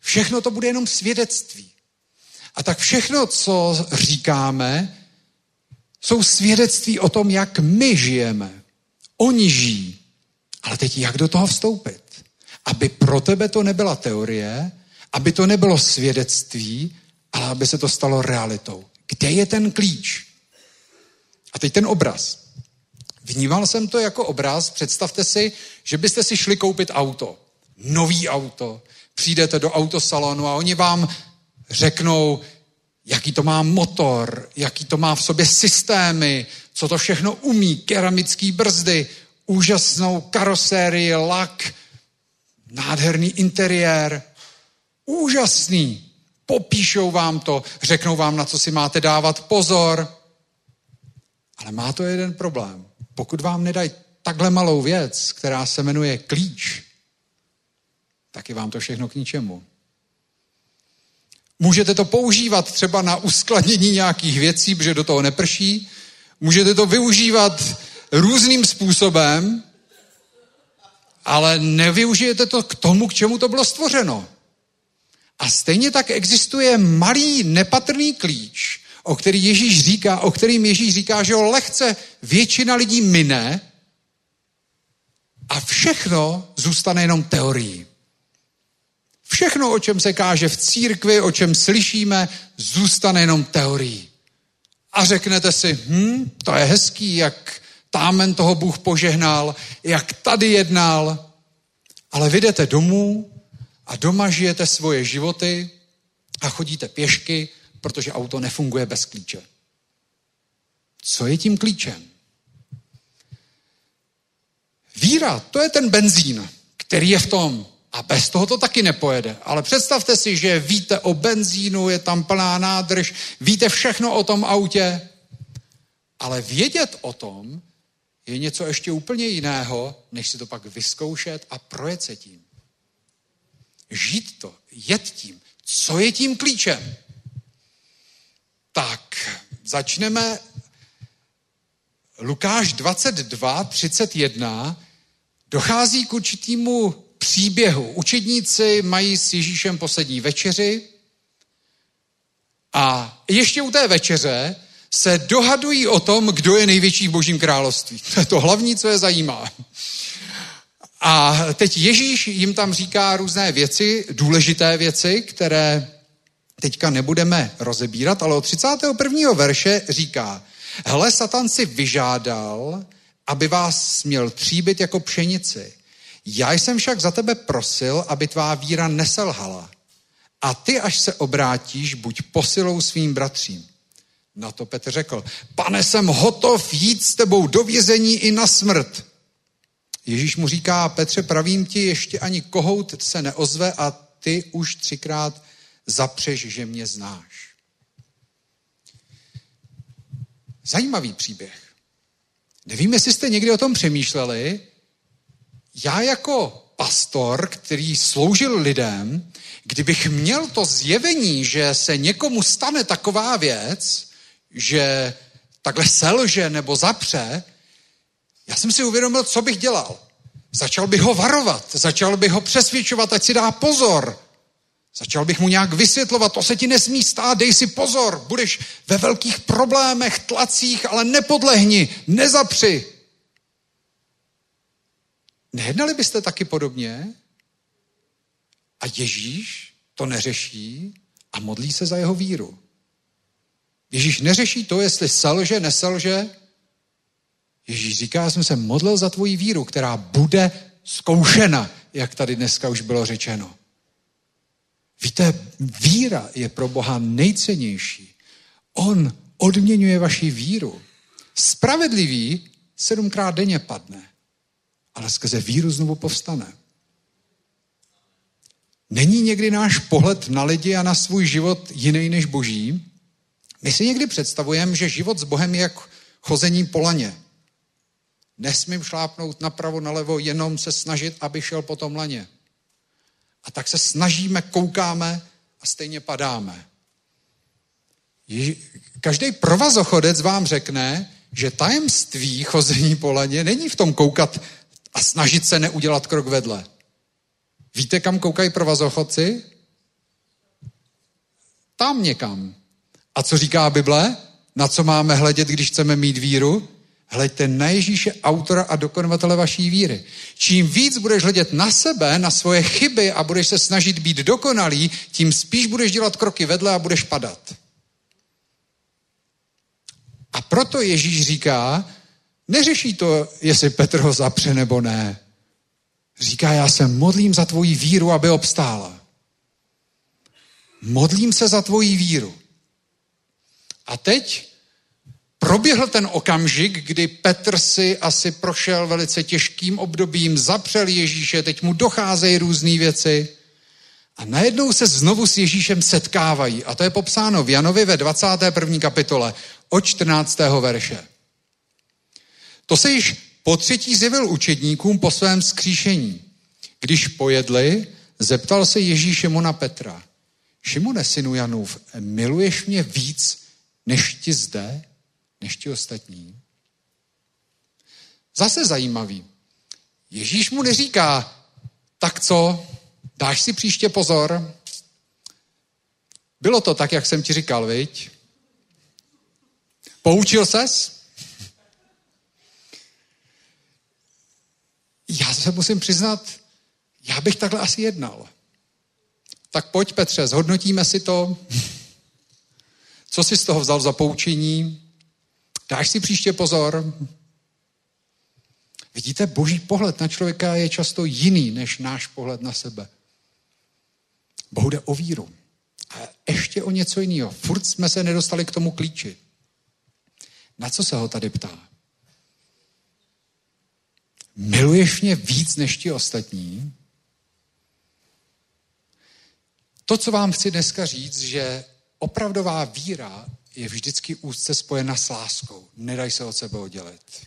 Všechno to bude jenom svědectví. A tak všechno, co říkáme, jsou svědectví o tom, jak my žijeme. Oni žijí. Ale teď jak do toho vstoupit? Aby pro tebe to nebyla teorie, aby to nebylo svědectví, ale aby se to stalo realitou. Kde je ten klíč? A teď ten obraz. Vnímal jsem to jako obraz, představte si, že byste si šli koupit auto. Nový auto. Přijdete do autosalonu a oni vám řeknou, jaký to má motor, jaký to má v sobě systémy, co to všechno umí, keramický brzdy, úžasnou karosérii, lak, nádherný interiér, úžasný. Popíšou vám to, řeknou vám, na co si máte dávat pozor. Ale má to jeden problém. Pokud vám nedají takhle malou věc, která se jmenuje klíč, tak je vám to všechno k ničemu. Můžete to používat třeba na uskladnění nějakých věcí, protože do toho neprší. Můžete to využívat různým způsobem, ale nevyužijete to k tomu, k čemu to bylo stvořeno. A stejně tak existuje malý nepatrný klíč, o který Ježíš říká, o kterým Ježíš říká, že ho lehce většina lidí mine a všechno zůstane jenom teorií. Všechno, o čem se káže v církvi, o čem slyšíme, zůstane jenom teorií. A řeknete si, hm, to je hezký, jak támen toho Bůh požehnal, jak tady jednal, Ale vy jdete domů a doma žijete svoje životy a chodíte pěšky, protože auto nefunguje bez klíče. Co je tím klíčem? Víra, to je ten benzín, který je v tom. A bez toho to taky nepojede. Ale představte si, že víte o benzínu, je tam plná nádrž, víte všechno o tom autě, ale vědět o tom je něco ještě úplně jiného, než si to pak vyzkoušet a projet se tím. Žít to, jet tím. Co je tím klíčem? Tak, začneme Lukáš 22, 31. Dochází k určitému příběhu. Učedníci mají s Ježíšem poslední večeři a ještě u té večeře se dohadují o tom, kdo je největší v božím království. To je to hlavní, co je zajímá. A teď Ježíš jim tam říká různé věci, důležité věci, které teďka nebudeme rozebírat, ale od 31. verše říká, hele, Satan si vyžádal, aby vás směl tříbit jako pšenici. Já jsem však za tebe prosil, aby tvá víra neselhala. A ty, až se obrátíš, buď posilou svým bratřím. Na to Petr řekl, pane, jsem hotov jít s tebou do vězení i na smrt. Ježíš mu říká, Petře, pravím ti, ještě ani kohout se neozve a ty už třikrát zapřeš, že mě znáš. Zajímavý příběh. Nevím, jestli jste někdy o tom přemýšleli. Já jako pastor, který sloužil lidem, kdybych měl to zjevení, že se někomu stane taková věc, že takhle selže nebo zapře, já jsem si uvědomil, co bych dělal. Začal bych ho varovat, začal bych ho přesvědčovat, ať si dá pozor. Začal bych mu nějak vysvětlovat, to se ti nesmí stát, dej si pozor, budeš ve velkých problémech, tlacích, ale nepodlehni, nezapři. Nejednali byste taky podobně? A Ježíš to neřeší a modlí se za jeho víru. Ježíš neřeší to, jestli selže, neselže. Ježíš říká, já jsem se modlil za tvoji víru, která bude zkoušena, jak tady dneska už bylo řečeno. Víte, víra je pro Boha nejcennější. On odměňuje vaši víru. Spravedlivý sedmkrát denně padne, ale skrze víru znovu povstane. Není někdy náš pohled na lidi a na svůj život jiný než boží? My si někdy představujeme, že život s Bohem je jak chození po laně. Nesmím šlápnout napravo, nalevo, jenom se snažit, aby šel po tom laně. A tak se snažíme, koukáme a stejně padáme. Každý provazochodec vám řekne, že tajemství chození po laně není v tom koukat a snažit se neudělat krok vedle. Víte, kam koukají provazochodci? Tam někam. A co říká Bible? Na co máme hledět, když chceme mít víru? Hleďte na Ježíše, autora a dokonovatele vaší víry. Čím víc budeš hledět na sebe, na svoje chyby a budeš se snažit být dokonalý, tím spíš budeš dělat kroky vedle a budeš padat. A proto Ježíš říká, neřeší to, jestli Petr ho zapře nebo ne. Říká, já se modlím za tvoji víru, aby obstála. Modlím se za tvoji víru. A teď proběhl ten okamžik, kdy Petr si asi prošel velice těžkým obdobím, zapřel Ježíše, teď mu docházejí různé věci. A najednou se znovu s Ježíšem setkávají. A to je popsáno v Janovi ve 21. kapitole od 14. verše. To se již po třetí zjevil učedníkům po svém skříšení. Když pojedli, zeptal se Ježíš na Petra. Šimone, synu Janův, miluješ mě víc než ti zde, než ti ostatní? Zase zajímavý. Ježíš mu neříká, tak co, dáš si příště pozor? Bylo to tak, jak jsem ti říkal, viď? Poučil ses? Já se musím přiznat, já bych takhle asi jednal. Tak pojď, Petře, zhodnotíme si to. Co jsi z toho vzal za poučení? Dáš si příště pozor? Vidíte, boží pohled na člověka je často jiný než náš pohled na sebe. Bohu jde o víru. A ještě o něco jiného. Furt jsme se nedostali k tomu klíči. Na co se ho tady ptá? Miluješ mě víc než ti ostatní? To, co vám chci dneska říct, že opravdová víra je vždycky úzce spojena s láskou. Nedaj se od sebe oddělit.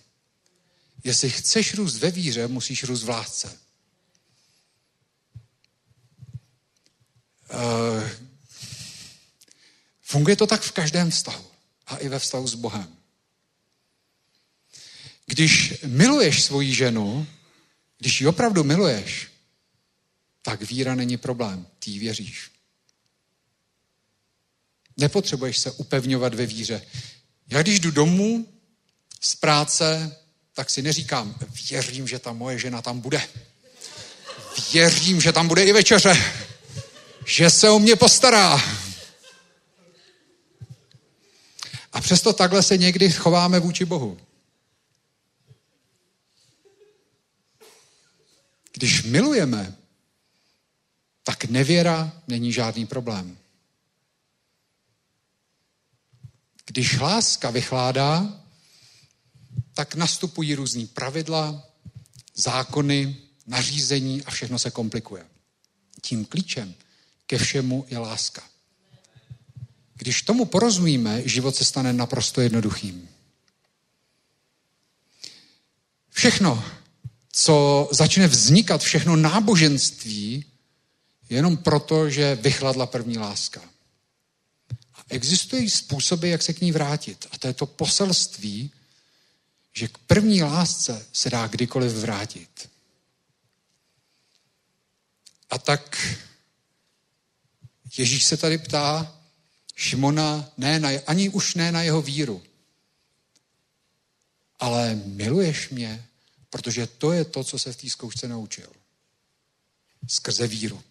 Jestli chceš růst ve víře, musíš růst v lásce. Uh, funguje to tak v každém vztahu. A i ve vztahu s Bohem. Když miluješ svoji ženu, když ji opravdu miluješ, tak víra není problém. Ty věříš. Nepotřebuješ se upevňovat ve víře. Já když jdu domů z práce, tak si neříkám, věřím, že ta moje žena tam bude. Věřím, že tam bude i večeře. Že se o mě postará. A přesto takhle se někdy chováme vůči Bohu. Když milujeme, tak nevěra není žádný problém. Když láska vychládá, tak nastupují různý pravidla, zákony, nařízení a všechno se komplikuje. Tím klíčem ke všemu je láska. Když tomu porozumíme, život se stane naprosto jednoduchým. Všechno, co začne vznikat, všechno náboženství, jenom proto, že vychladla první láska. Existují způsoby, jak se k ní vrátit. A to je to poselství, že k první lásce se dá kdykoliv vrátit. A tak Ježíš se tady ptá Šimona, ne na, ani už ne na jeho víru, ale miluješ mě, protože to je to, co se v té zkoušce naučil. Skrze víru.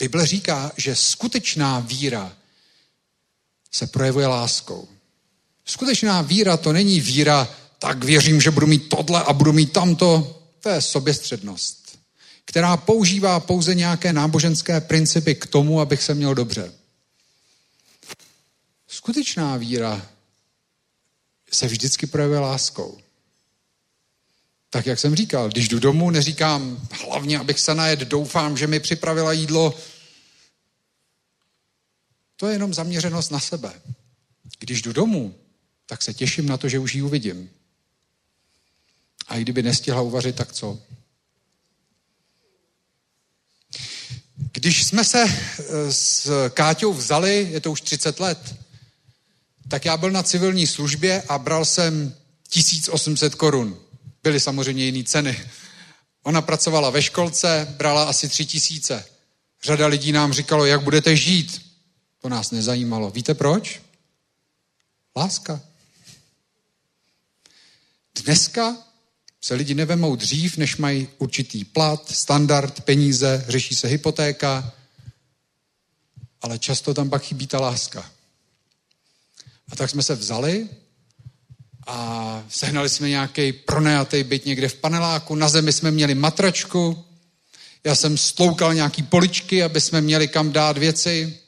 Bible říká, že skutečná víra se projevuje láskou. Skutečná víra to není víra, tak věřím, že budu mít tohle a budu mít tamto. To je soběstřednost, která používá pouze nějaké náboženské principy k tomu, abych se měl dobře. Skutečná víra se vždycky projevuje láskou. Tak jak jsem říkal, když jdu domů, neříkám hlavně, abych se najet, doufám, že mi připravila jídlo. To je jenom zaměřenost na sebe. Když jdu domů, tak se těším na to, že už ji uvidím. A i kdyby nestihla uvařit, tak co? Když jsme se eh, s Káťou vzali, je to už 30 let, tak já byl na civilní službě a bral jsem 1800 korun. Byly samozřejmě jiné ceny. Ona pracovala ve školce, brala asi tři tisíce. Řada lidí nám říkalo, jak budete žít. To nás nezajímalo. Víte proč? Láska. Dneska se lidi nevemou dřív, než mají určitý plat, standard, peníze, řeší se hypotéka, ale často tam pak chybí ta láska. A tak jsme se vzali a sehnali jsme nějaký pronajatý byt někde v paneláku, na zemi jsme měli matračku, já jsem stloukal nějaký poličky, aby jsme měli kam dát věci.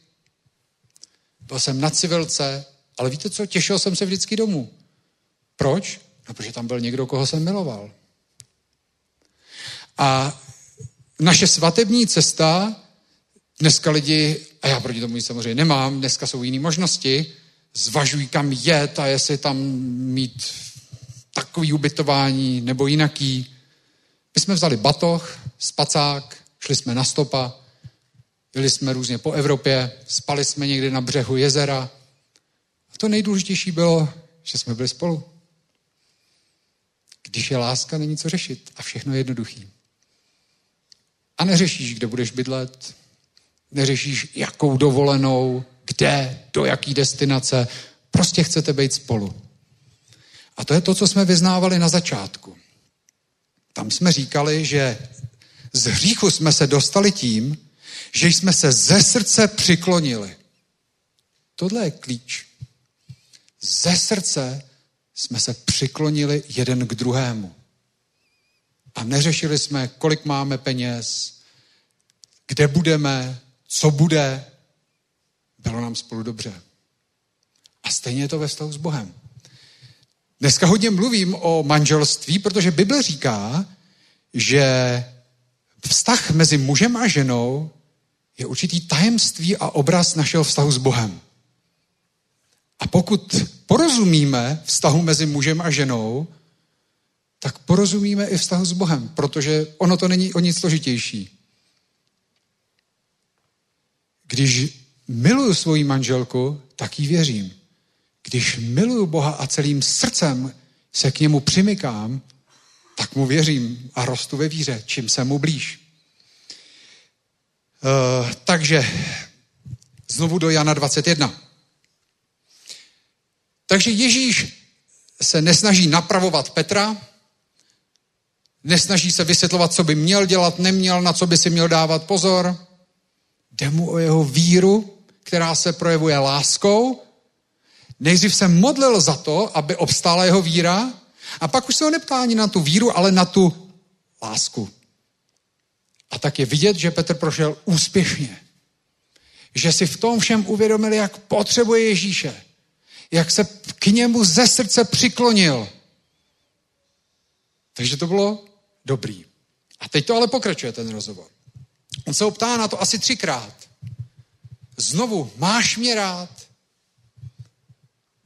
Byl jsem na civilce, ale víte co, těšil jsem se vždycky domů. Proč? No, protože tam byl někdo, koho jsem miloval. A naše svatební cesta, dneska lidi, a já proti tomu nic samozřejmě nemám, dneska jsou jiné možnosti, zvažují, kam jet a jestli tam mít takový ubytování nebo jinaký. My jsme vzali batoh, spacák, šli jsme na stopa, byli jsme různě po Evropě, spali jsme někde na břehu jezera. A to nejdůležitější bylo, že jsme byli spolu. Když je láska, není co řešit a všechno je jednoduchý. A neřešíš, kde budeš bydlet, neřešíš, jakou dovolenou, kde, do jaký destinace. Prostě chcete být spolu. A to je to, co jsme vyznávali na začátku. Tam jsme říkali, že z hříchu jsme se dostali tím, že jsme se ze srdce přiklonili. Tohle je klíč. Ze srdce jsme se přiklonili jeden k druhému. A neřešili jsme, kolik máme peněz, kde budeme, co bude. Bylo nám spolu dobře. A stejně je to ve vztahu s Bohem. Dneska hodně mluvím o manželství, protože Bible říká, že vztah mezi mužem a ženou je určitý tajemství a obraz našeho vztahu s Bohem. A pokud porozumíme vztahu mezi mužem a ženou, tak porozumíme i vztahu s Bohem, protože ono to není o nic složitější. Když miluju svoji manželku, tak jí věřím. Když miluju Boha a celým srdcem se k němu přimykám, tak mu věřím a rostu ve víře, čím jsem mu blíž. Uh, takže znovu do Jana 21. Takže Ježíš se nesnaží napravovat Petra, nesnaží se vysvětlovat, co by měl dělat, neměl, na co by si měl dávat pozor. Jde mu o jeho víru, která se projevuje láskou. Nejdřív se modlil za to, aby obstála jeho víra, a pak už se ho neptá ani na tu víru, ale na tu lásku. A tak je vidět, že Petr prošel úspěšně. Že si v tom všem uvědomil, jak potřebuje Ježíše. Jak se k němu ze srdce přiklonil. Takže to bylo dobrý. A teď to ale pokračuje, ten rozhovor. On se ho ptá na to asi třikrát. Znovu, máš mě rád?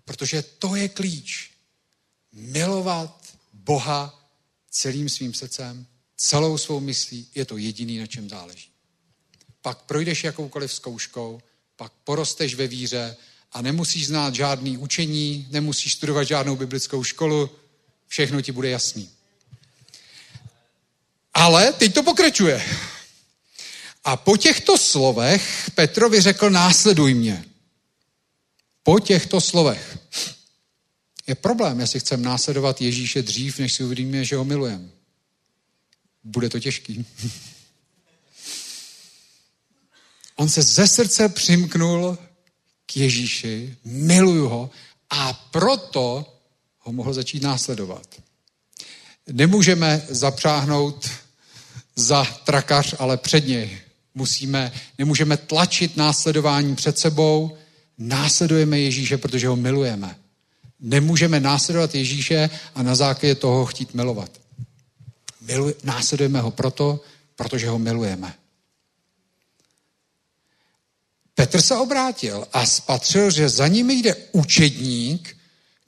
Protože to je klíč. Milovat Boha celým svým srdcem, celou svou myslí, je to jediný, na čem záleží. Pak projdeš jakoukoliv zkouškou, pak porosteš ve víře a nemusíš znát žádný učení, nemusíš studovat žádnou biblickou školu, všechno ti bude jasný. Ale teď to pokračuje. A po těchto slovech Petrovi řekl, následuj mě. Po těchto slovech. Je problém, jestli chceme následovat Ježíše dřív, než si uvědomíme, že ho milujeme. Bude to těžký. On se ze srdce přimknul k Ježíši, miluju ho a proto ho mohl začít následovat. Nemůžeme zapřáhnout za trakař, ale před něj. Musíme, nemůžeme tlačit následování před sebou, následujeme Ježíše, protože ho milujeme. Nemůžeme následovat Ježíše a na základě toho chtít milovat. Miluj, následujeme ho proto, protože ho milujeme. Petr se obrátil a spatřil, že za ním jde učedník,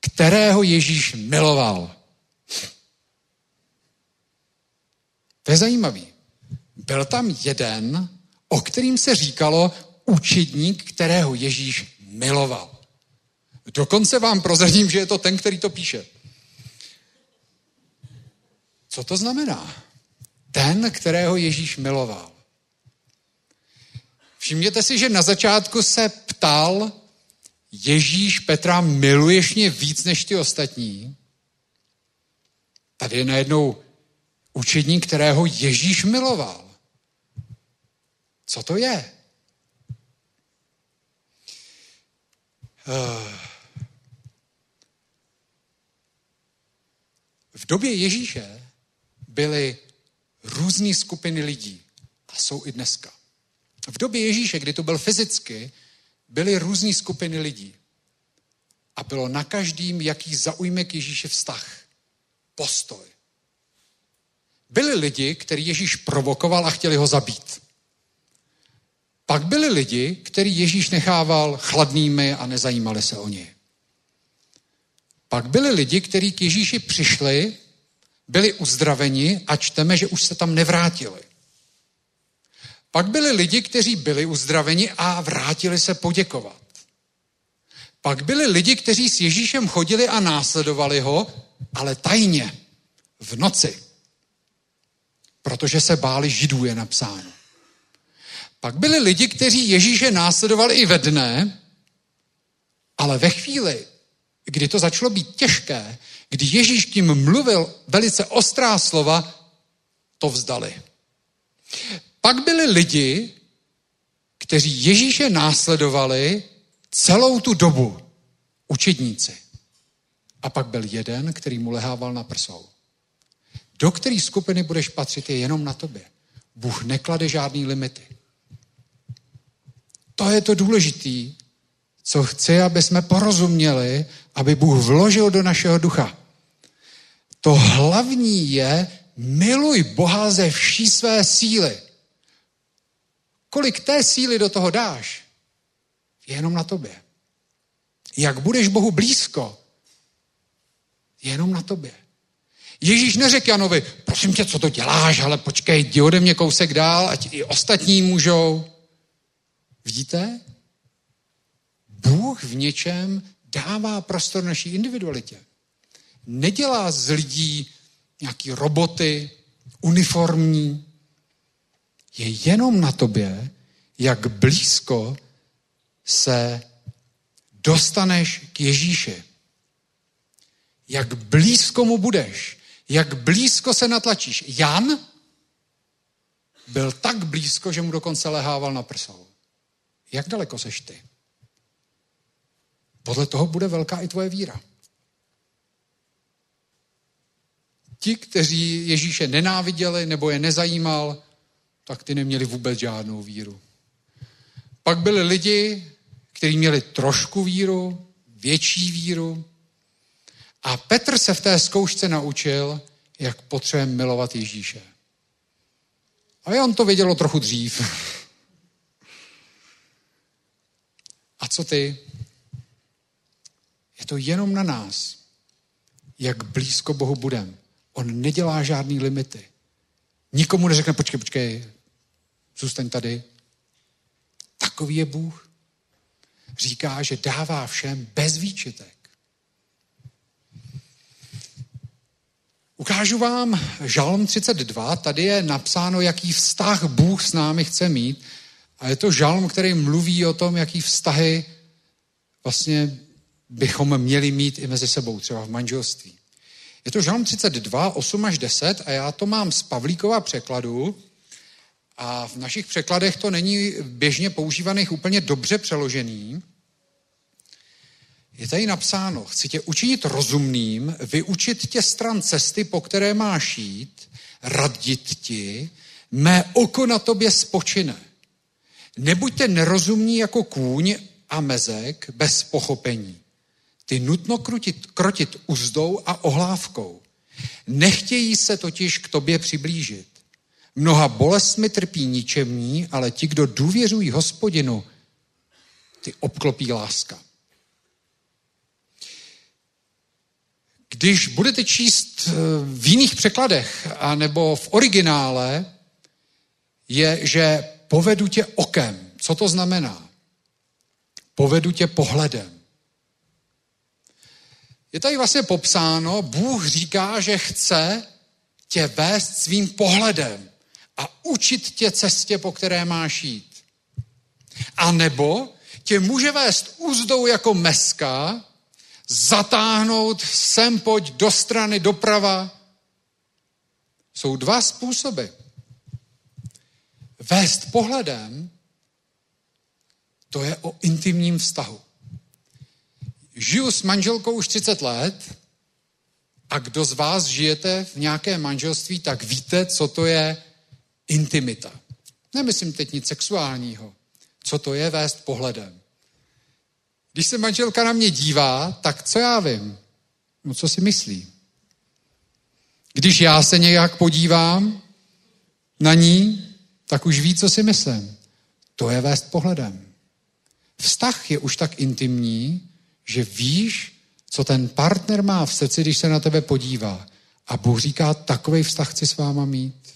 kterého Ježíš miloval. To je zajímavý. Byl tam jeden, o kterým se říkalo učedník, kterého Ježíš miloval. Dokonce vám prozradím, že je to ten, který to píše. Co to znamená? Ten, kterého Ježíš miloval. Všimněte si, že na začátku se ptal Ježíš Petra, miluješ mě víc než ty ostatní? Tady je najednou učedník, kterého Ježíš miloval. Co to je? Uh, V době Ježíše byly různé skupiny lidí a jsou i dneska. V době Ježíše, kdy to byl fyzicky, byly různé skupiny lidí. A bylo na každým, jaký zaujme k Ježíše vztah. Postoj. Byli lidi, který Ježíš provokoval a chtěli ho zabít. Pak byli lidi, který Ježíš nechával chladnými a nezajímali se o ně. Pak byli lidi, kteří k Ježíši přišli, byli uzdraveni a čteme, že už se tam nevrátili. Pak byli lidi, kteří byli uzdraveni a vrátili se poděkovat. Pak byli lidi, kteří s Ježíšem chodili a následovali ho, ale tajně, v noci. Protože se báli židů, je napsáno. Pak byli lidi, kteří Ježíše následovali i ve dne, ale ve chvíli, kdy to začalo být těžké, kdy Ježíš tím mluvil velice ostrá slova, to vzdali. Pak byli lidi, kteří Ježíše následovali celou tu dobu, učedníci. A pak byl jeden, který mu lehával na prsou. Do které skupiny budeš patřit, je jenom na tobě. Bůh neklade žádný limity. To je to důležitý, co chci, aby jsme porozuměli, aby Bůh vložil do našeho ducha. To hlavní je, miluj Boha ze vší své síly. Kolik té síly do toho dáš, je jenom na tobě. Jak budeš Bohu blízko, je jenom na tobě. Ježíš neřekl Janovi, prosím tě, co to děláš, ale počkej, jdi ode mě kousek dál, ať i ostatní můžou. Vidíte? Bůh v něčem dává prostor naší individualitě. Nedělá z lidí nějaký roboty, uniformní. Je jenom na tobě, jak blízko se dostaneš k Ježíši. Jak blízko mu budeš. Jak blízko se natlačíš. Jan byl tak blízko, že mu dokonce lehával na prsou. Jak daleko seš ty? Podle toho bude velká i tvoje víra. Ti, kteří Ježíše nenáviděli nebo je nezajímal, tak ty neměli vůbec žádnou víru. Pak byli lidi, kteří měli trošku víru, větší víru. A Petr se v té zkoušce naučil, jak potřebujeme milovat Ježíše. A on to vědělo trochu dřív. A co ty? Je to jenom na nás, jak blízko Bohu budeme. On nedělá žádný limity. Nikomu neřekne, počkej, počkej, zůstaň tady. Takový je Bůh. Říká, že dává všem bez výčitek. Ukážu vám Žalm 32, tady je napsáno, jaký vztah Bůh s námi chce mít. A je to žalm, který mluví o tom, jaký vztahy vlastně bychom měli mít i mezi sebou, třeba v manželství. Je to žalm 32, 8 až 10 a já to mám z Pavlíkova překladu a v našich překladech to není běžně používaných úplně dobře přeložený. Je tady napsáno, chci tě učinit rozumným, vyučit tě stran cesty, po které máš jít, radit ti, mé oko na tobě spočine. Nebuďte nerozumní jako kůň a mezek bez pochopení. Ty nutno krutit, krotit uzdou a ohlávkou. Nechtějí se totiž k tobě přiblížit. Mnoha bolestmi trpí ničemní, ale ti, kdo důvěřují hospodinu, ty obklopí láska. Když budete číst eh, v jiných překladech, anebo v originále, je, že povedu tě okem. Co to znamená? Povedu tě pohledem. Je tady vlastně popsáno, Bůh říká, že chce tě vést svým pohledem a učit tě cestě, po které máš jít. A nebo tě může vést úzdou jako meska, zatáhnout sem pojď do strany, doprava. Jsou dva způsoby. Vést pohledem, to je o intimním vztahu. Žiju s manželkou už 30 let a kdo z vás žijete v nějakém manželství, tak víte, co to je intimita. Nemyslím teď nic sexuálního. Co to je vést pohledem. Když se manželka na mě dívá, tak co já vím? No co si myslí? Když já se nějak podívám na ní, tak už ví, co si myslím. To je vést pohledem. Vztah je už tak intimní, že víš, co ten partner má v srdci, když se na tebe podívá. A Bůh říká, takový vztah chci s váma mít.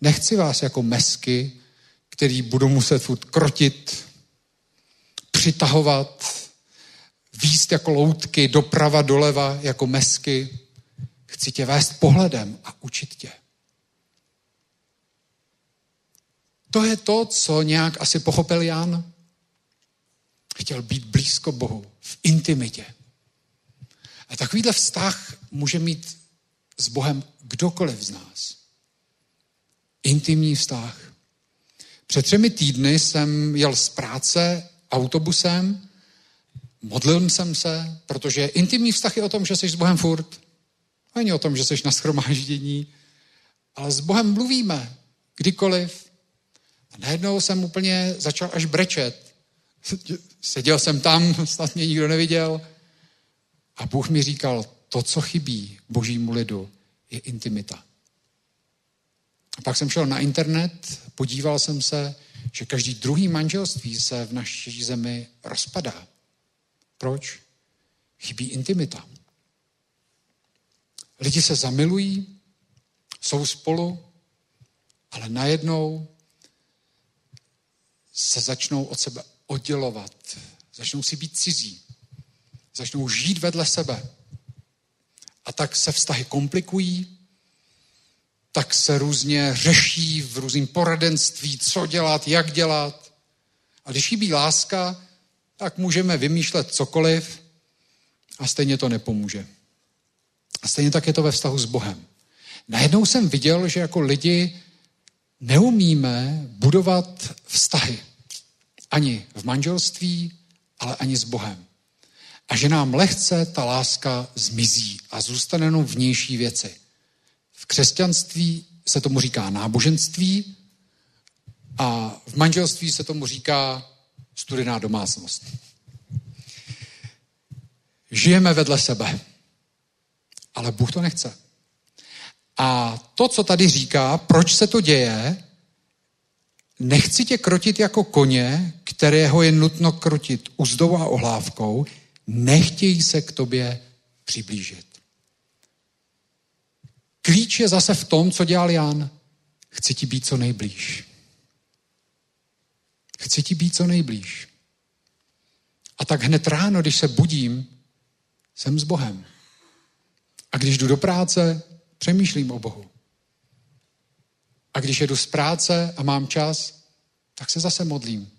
Nechci vás jako mesky, který budou muset furt krotit, přitahovat, výst jako loutky, doprava, doleva jako mesky. Chci tě vést pohledem a učit tě. To je to, co nějak asi pochopil Jan. Chtěl být blízko Bohu, v intimitě. A takovýhle vztah může mít s Bohem kdokoliv z nás. Intimní vztah. Před třemi týdny jsem jel z práce autobusem modlil jsem se, protože intimní vztah je o tom, že jsi s Bohem furt. Není o tom, že jsi na schromáždění, ale s Bohem mluvíme kdykoliv. A najednou jsem úplně začal až brečet. Seděl jsem tam, snad mě nikdo neviděl. A Bůh mi říkal, to, co chybí božímu lidu, je intimita. A pak jsem šel na internet, podíval jsem se, že každý druhý manželství se v naší zemi rozpadá. Proč? Chybí intimita. Lidi se zamilují, jsou spolu, ale najednou se začnou od sebe oddělovat. Začnou si být cizí. Začnou žít vedle sebe. A tak se vztahy komplikují, tak se různě řeší v různém poradenství, co dělat, jak dělat. A když chybí láska, tak můžeme vymýšlet cokoliv a stejně to nepomůže. A stejně tak je to ve vztahu s Bohem. Najednou jsem viděl, že jako lidi neumíme budovat vztahy. Ani v manželství, ale ani s Bohem. A že nám lehce ta láska zmizí a zůstane jenom vnější věci. V křesťanství se tomu říká náboženství a v manželství se tomu říká studená domácnost. Žijeme vedle sebe, ale Bůh to nechce. A to, co tady říká, proč se to děje, nechci tě krotit jako koně, kterého je nutno krotit uzdou a ohlávkou, nechtějí se k tobě přiblížit. Klíč je zase v tom, co dělal Jan. Chci ti být co nejblíž. Chci ti být co nejblíž. A tak hned ráno, když se budím, jsem s Bohem. A když jdu do práce, přemýšlím o Bohu. A když jedu z práce a mám čas, tak se zase modlím.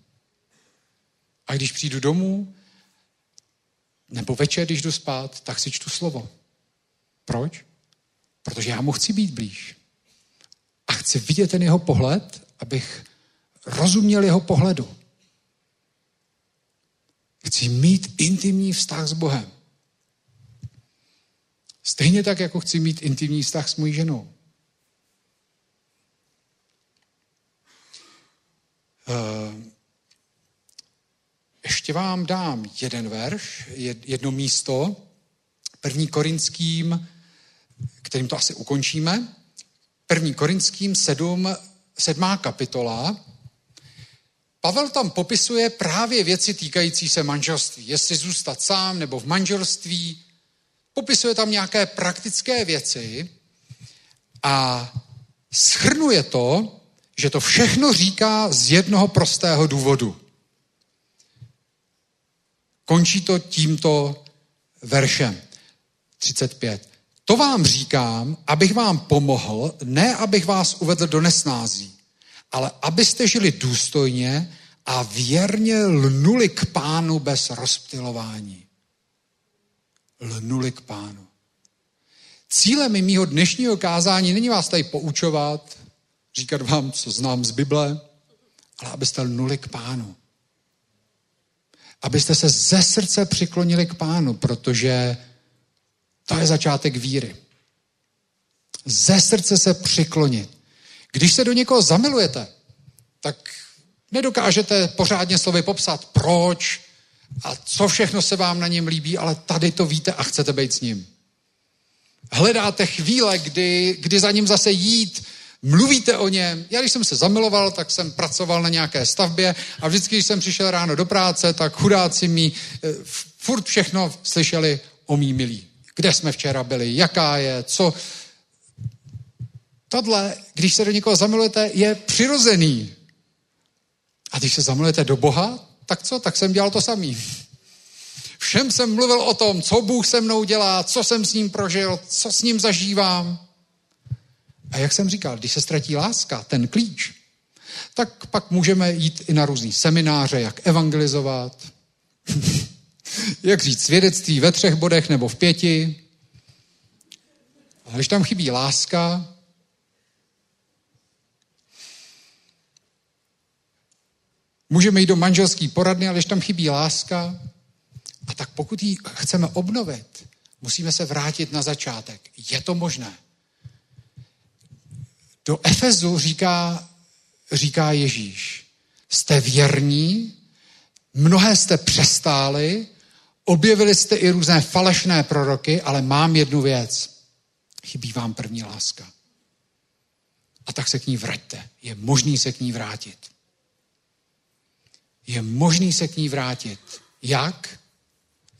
A když přijdu domů, nebo večer, když jdu spát, tak si čtu slovo. Proč? Protože já mu chci být blíž. A chci vidět ten jeho pohled, abych rozuměl jeho pohledu. Chci mít intimní vztah s Bohem. Stejně tak, jako chci mít intimní vztah s mojí ženou. Ještě vám dám jeden verš, jedno místo, první korinským, kterým to asi ukončíme. První korinským sedm, sedmá kapitola. Pavel tam popisuje právě věci týkající se manželství. Jestli zůstat sám nebo v manželství. Popisuje tam nějaké praktické věci a schrnuje to, že to všechno říká z jednoho prostého důvodu. Končí to tímto veršem 35. To vám říkám, abych vám pomohl, ne abych vás uvedl do nesnází, ale abyste žili důstojně a věrně lnuli k pánu bez rozptilování. Lnuli k pánu. Cílem mýho dnešního kázání není vás tady poučovat, říkat vám, co znám z Bible, ale abyste lnuli k pánu abyste se ze srdce přiklonili k pánu, protože to je začátek víry. Ze srdce se přiklonit. Když se do někoho zamilujete, tak nedokážete pořádně slovy popsat, proč a co všechno se vám na něm líbí, ale tady to víte a chcete být s ním. Hledáte chvíle, kdy, kdy za ním zase jít, mluvíte o něm. Já, když jsem se zamiloval, tak jsem pracoval na nějaké stavbě a vždycky, když jsem přišel ráno do práce, tak chudáci mi eh, furt všechno slyšeli o mý milí. Kde jsme včera byli, jaká je, co. Tohle, když se do někoho zamilujete, je přirozený. A když se zamilujete do Boha, tak co? Tak jsem dělal to samý. Všem jsem mluvil o tom, co Bůh se mnou dělá, co jsem s ním prožil, co s ním zažívám. A jak jsem říkal, když se ztratí láska, ten klíč, tak pak můžeme jít i na různý semináře, jak evangelizovat, jak říct svědectví ve třech bodech nebo v pěti. Ale když tam chybí láska, můžeme jít do manželský poradny, ale když tam chybí láska, A tak pokud ji chceme obnovit, musíme se vrátit na začátek. Je to možné. Do Efezu říká, říká Ježíš, jste věrní, mnohé jste přestáli, objevili jste i různé falešné proroky, ale mám jednu věc. Chybí vám první láska. A tak se k ní vraťte. Je možný se k ní vrátit. Je možný se k ní vrátit. Jak?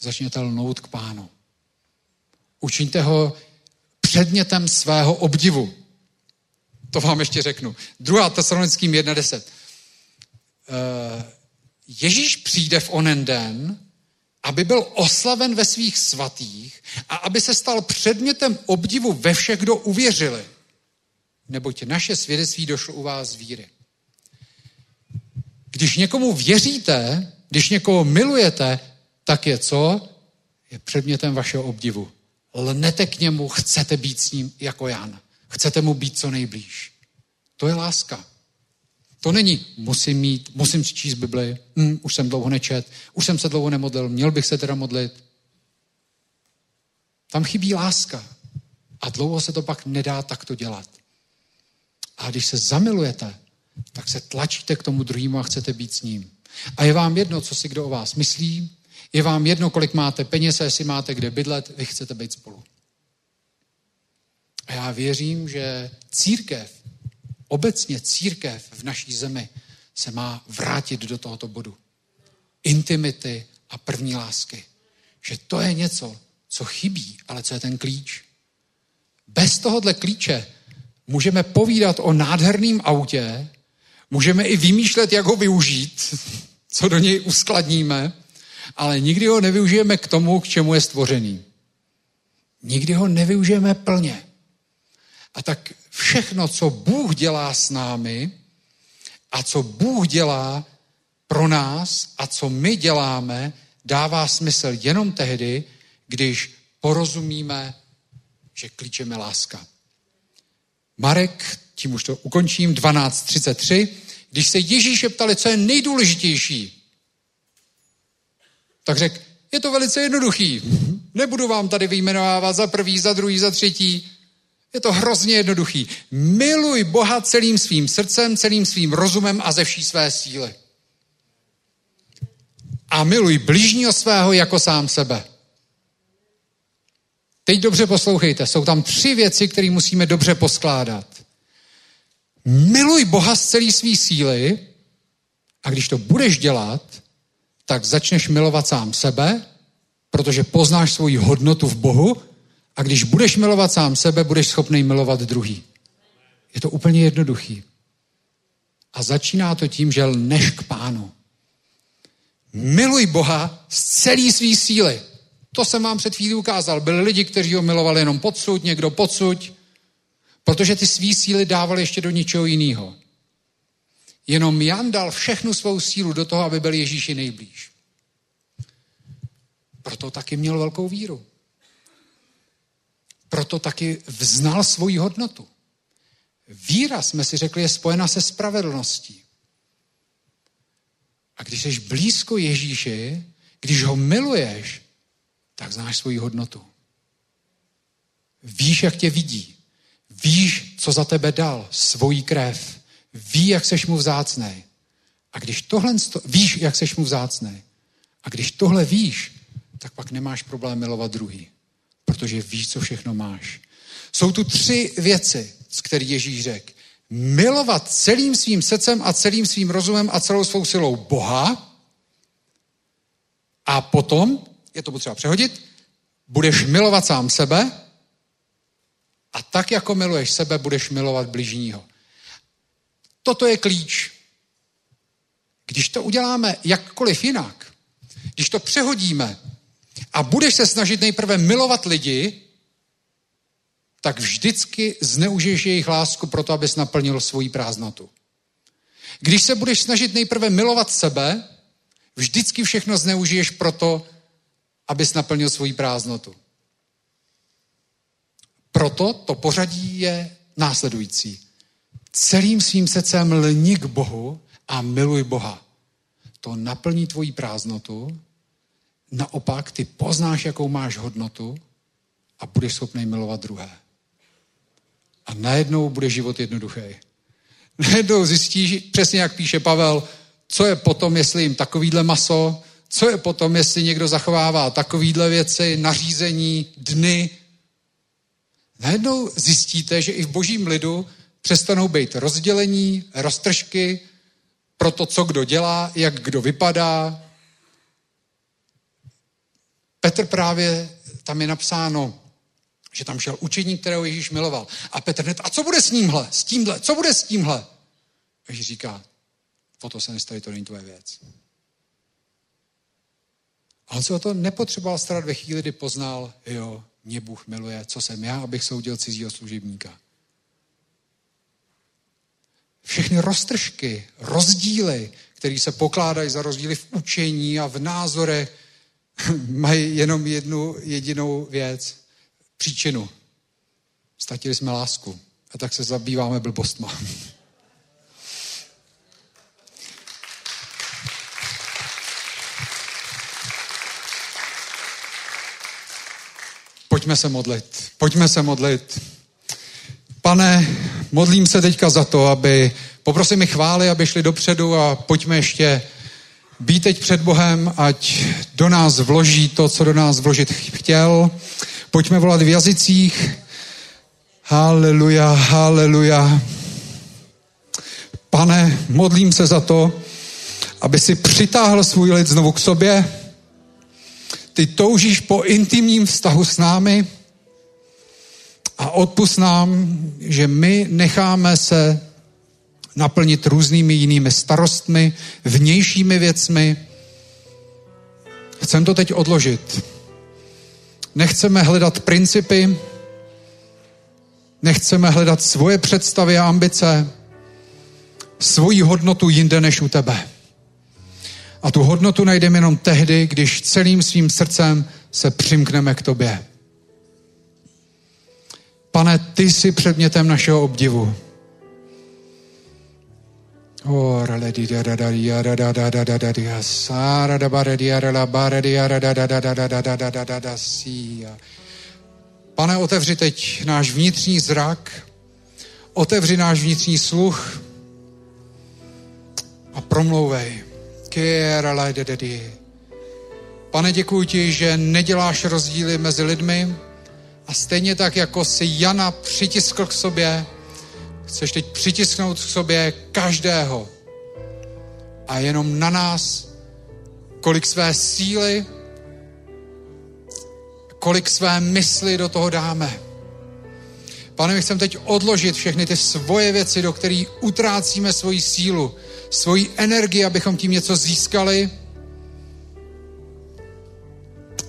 Začněte lnout k pánu. Učiňte ho předmětem svého obdivu. To vám ještě řeknu. Druhá tesalonickým 1.10. Eh, Ježíš přijde v onen den, aby byl oslaven ve svých svatých a aby se stal předmětem obdivu ve všech, kdo uvěřili. Neboť naše svědectví došlo u vás víry. Když někomu věříte, když někoho milujete, tak je co? Je předmětem vašeho obdivu. Lnete k němu, chcete být s ním jako Jan. Chcete mu být co nejblíž. To je láska. To není, musím mít, musím si číst Bibli, hm, už jsem dlouho nečet, už jsem se dlouho nemodlil, měl bych se teda modlit. Tam chybí láska. A dlouho se to pak nedá takto dělat. A když se zamilujete, tak se tlačíte k tomu druhému a chcete být s ním. A je vám jedno, co si kdo o vás myslí, je vám jedno, kolik máte peněz jestli máte kde bydlet, vy chcete být spolu. A já věřím, že církev, obecně církev v naší zemi se má vrátit do tohoto bodu. Intimity a první lásky. Že to je něco, co chybí, ale co je ten klíč. Bez tohohle klíče můžeme povídat o nádherném autě, můžeme i vymýšlet, jak ho využít, co do něj uskladníme, ale nikdy ho nevyužijeme k tomu, k čemu je stvořený. Nikdy ho nevyužijeme plně. A tak všechno, co Bůh dělá s námi a co Bůh dělá pro nás a co my děláme, dává smysl jenom tehdy, když porozumíme, že klíčem láska. Marek, tím už to ukončím, 12.33, když se Ježíše ptali, co je nejdůležitější, tak řekl, je to velice jednoduchý. Nebudu vám tady vyjmenovávat za prvý, za druhý, za třetí. Je to hrozně jednoduchý. Miluj Boha celým svým srdcem, celým svým rozumem a ze vší své síly. A miluj blížního svého jako sám sebe. Teď dobře poslouchejte, jsou tam tři věci, které musíme dobře poskládat. Miluj Boha z celé své síly a když to budeš dělat, tak začneš milovat sám sebe, protože poznáš svoji hodnotu v Bohu a když budeš milovat sám sebe, budeš schopný milovat druhý. Je to úplně jednoduchý. A začíná to tím, že lneš k pánu. Miluj Boha z celé své síly. To jsem vám před chvílí ukázal. Byli lidi, kteří ho milovali jenom podsud, někdo podsud, protože ty svý síly dávali ještě do něčeho jiného. Jenom Jan dal všechnu svou sílu do toho, aby byl Ježíši nejblíž. Proto taky měl velkou víru. Proto taky vznal svoji hodnotu. Víra, jsme si řekli, je spojena se spravedlností. A když jsi blízko Ježíši, když ho miluješ, tak znáš svoji hodnotu. Víš, jak tě vidí. Víš, co za tebe dal, svoji krev. Ví, jak seš mu vzácný. A když tohle, víš, jak seš mu vzácný. A když tohle víš, tak pak nemáš problém milovat druhý. Protože víš, co všechno máš. Jsou tu tři věci, z kterých Ježíš řekl. Milovat celým svým srdcem a celým svým rozumem a celou svou silou Boha. A potom, je to potřeba přehodit, budeš milovat sám sebe a tak, jako miluješ sebe, budeš milovat bližního. Toto je klíč. Když to uděláme jakkoliv jinak, když to přehodíme a budeš se snažit nejprve milovat lidi, tak vždycky zneužiješ jejich lásku proto, abys naplnil svoji prázdnotu. Když se budeš snažit nejprve milovat sebe, vždycky všechno zneužiješ proto, abys naplnil svoji prázdnotu. Proto to pořadí je následující. Celým svým srdcem lni k Bohu a miluj Boha. To naplní tvoji prázdnotu, naopak ty poznáš, jakou máš hodnotu a budeš schopný milovat druhé. A najednou bude život jednoduchý. Najednou zjistíš, přesně jak píše Pavel, co je potom, jestli jim takovýhle maso, co je potom, jestli někdo zachovává takovýhle věci, nařízení, dny. Najednou zjistíte, že i v božím lidu přestanou být rozdělení, roztržky pro to, co kdo dělá, jak kdo vypadá. Petr právě, tam je napsáno, že tam šel učeník, kterého Ježíš miloval. A Petr hned, a co bude s nímhle, s tímhle, co bude s tímhle? Ježíš říká, o to se nestaví, to není tvoje věc. A on se o to nepotřeboval starat ve chvíli, kdy poznal, jo, mě Bůh miluje, co jsem já, abych soudil cizího služebníka. Všechny roztržky, rozdíly, které se pokládají za rozdíly v učení a v názorech, mají jenom jednu jedinou věc, příčinu. Ztratili jsme lásku a tak se zabýváme blbostma. Pojďme se modlit. Pojďme se modlit. Pane, modlím se teďka za to, aby, poprosím mi chvály, aby šli dopředu a pojďme ještě být teď před Bohem, ať do nás vloží to, co do nás vložit chtěl. Pojďme volat v jazycích. Haleluja, haleluja. Pane, modlím se za to, aby si přitáhl svůj lid znovu k sobě. Ty toužíš po intimním vztahu s námi a odpust nám, že my necháme se naplnit různými jinými starostmi, vnějšími věcmi. Chcem to teď odložit. Nechceme hledat principy, nechceme hledat svoje představy a ambice, svoji hodnotu jinde než u tebe. A tu hodnotu najdeme jenom tehdy, když celým svým srdcem se přimkneme k tobě. Pane, ty jsi předmětem našeho obdivu. Pane, otevři teď náš vnitřní zrak, otevři náš vnitřní sluch a promlouvej. Pane, děkuji ti, že neděláš rozdíly mezi lidmi a stejně tak, jako si Jana přitiskl k sobě, chceš teď přitisknout k sobě každého. A jenom na nás, kolik své síly, kolik své mysli do toho dáme. Pane, my chceme teď odložit všechny ty svoje věci, do kterých utrácíme svoji sílu, svoji energii, abychom tím něco získali.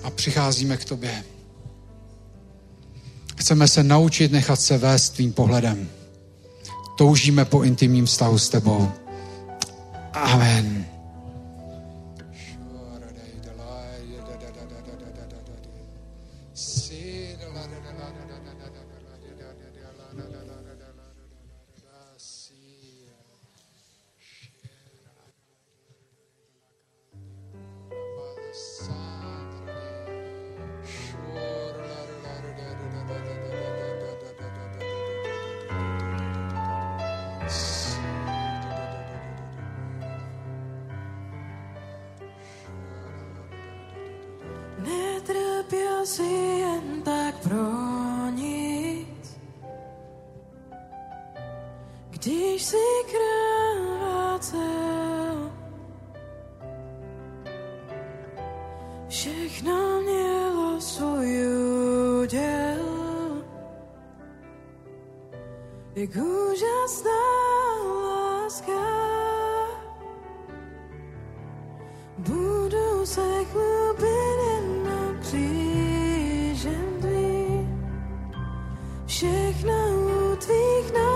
A přicházíme k tobě. Chceme se naučit nechat se vést tvým pohledem. Toužíme po intimním vztahu s tebou. Amen. Když si krvácel. Všechno mělo svůj úděl, jak úžasná láska. Budu se chlubit jen na křížem tvým. Všechno u tvých nohou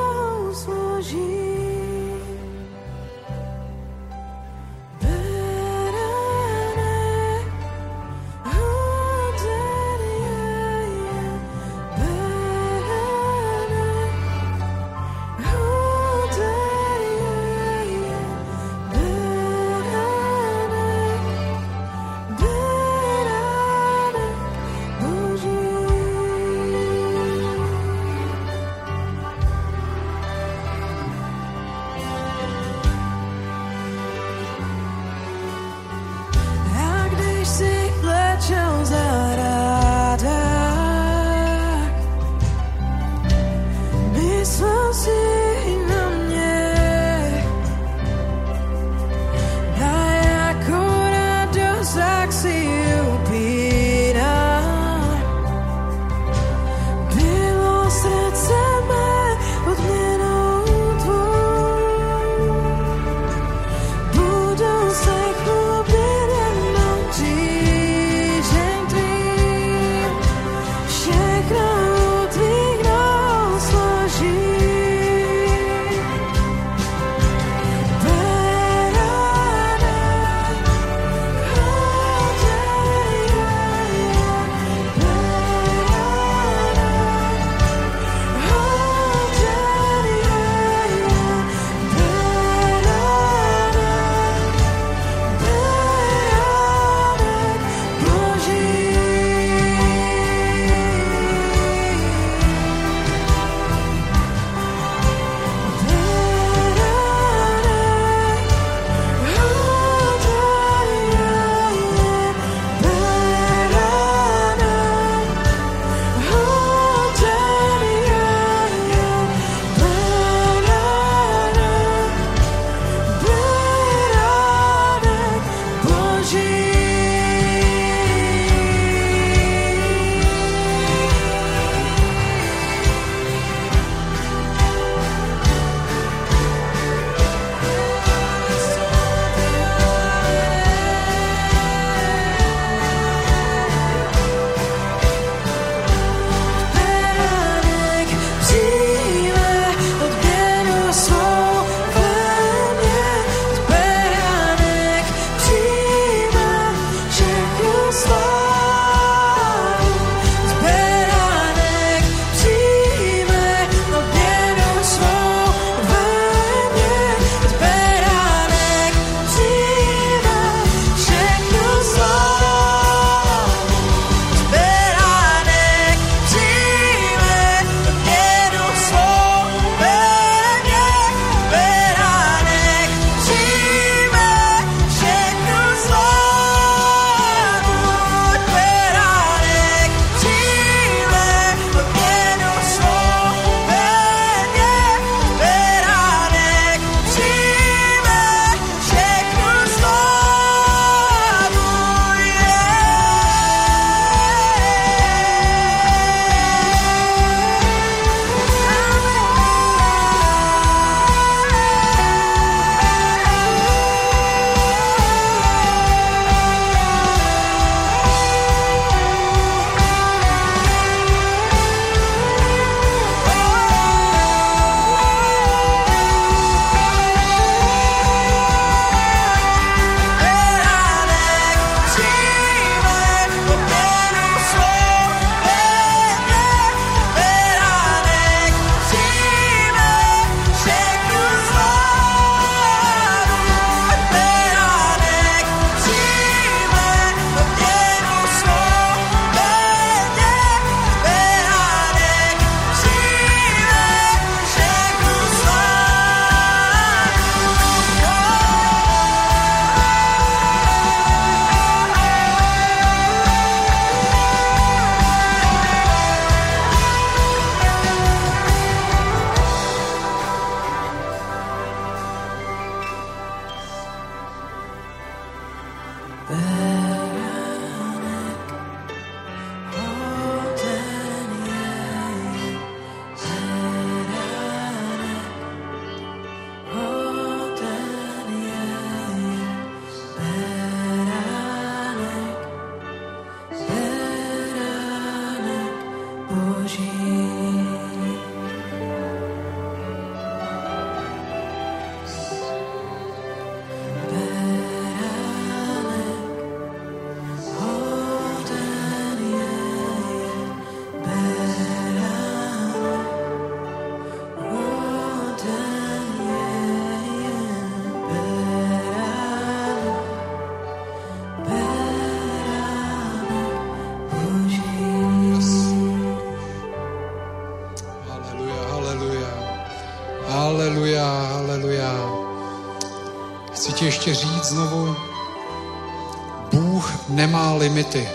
limity.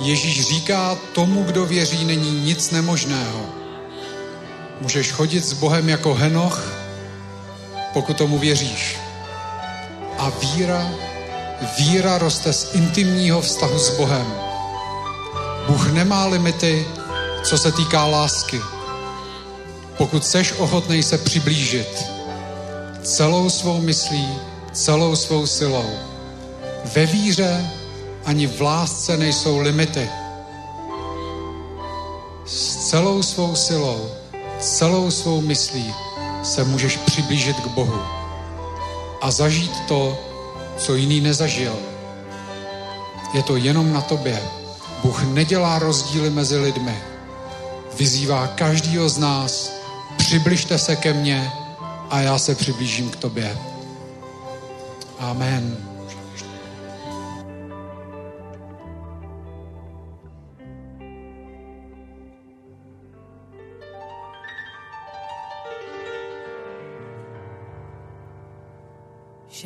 Ježíš říká, tomu, kdo věří, není nic nemožného. Můžeš chodit s Bohem jako Henoch, pokud tomu věříš. A víra, víra roste z intimního vztahu s Bohem. Bůh nemá limity, co se týká lásky. Pokud seš ochotný se přiblížit celou svou myslí, celou svou silou, ve víře ani v lásce nejsou limity. S celou svou silou, celou svou myslí se můžeš přiblížit k Bohu a zažít to, co jiný nezažil. Je to jenom na tobě. Bůh nedělá rozdíly mezi lidmi. Vyzývá každýho z nás, přibližte se ke mně a já se přiblížím k tobě. Amen.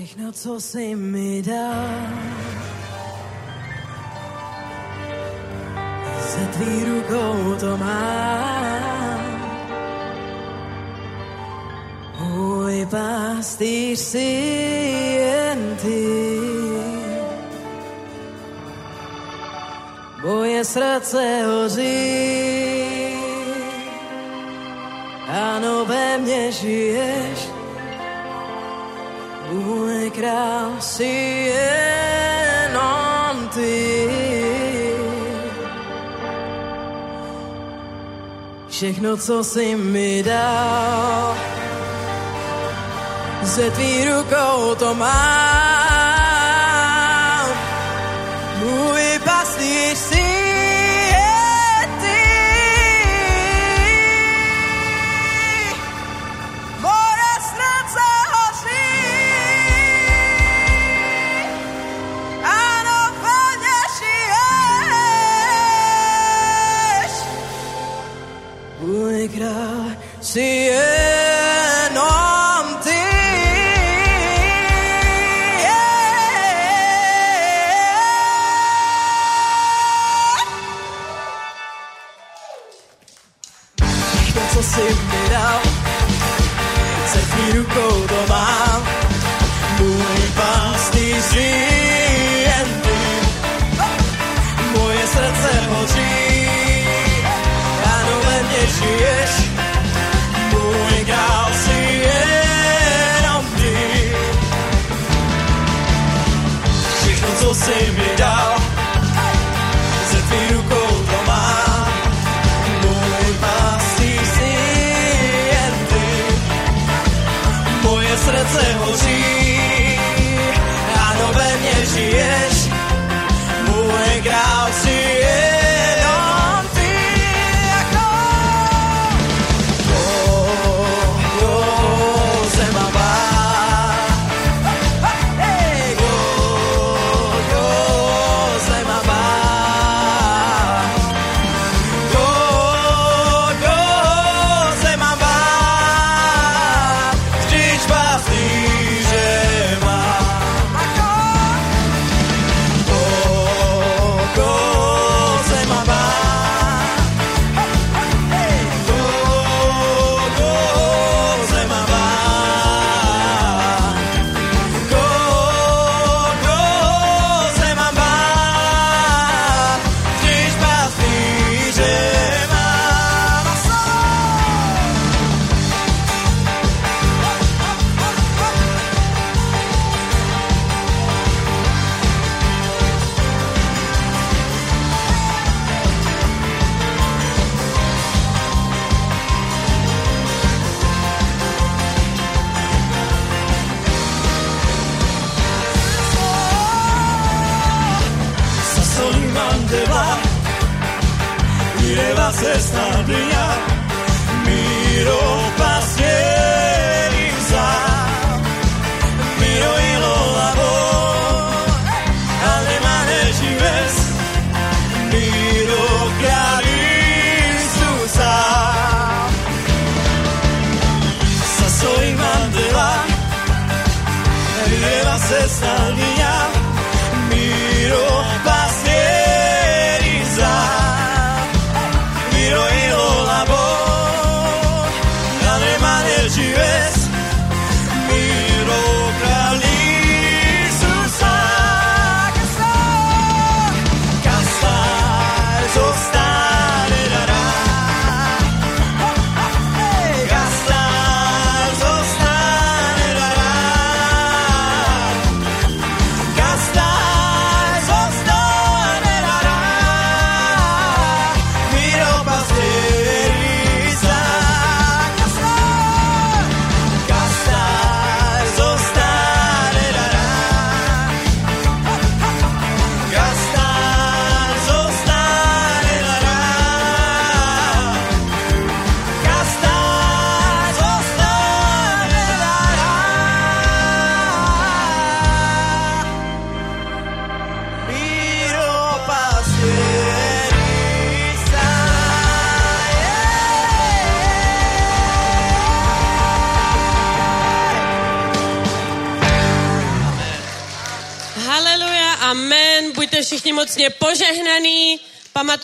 Všechno, co jsi mi dal, ze tvý rukou to mám. Můj pastýř jsi jen ty. Moje srdce hoří, ano, ve mně žiješ, král jsi jenom ty. Všechno, co jsi mi dal, ze tvý rukou to mám. Král jsi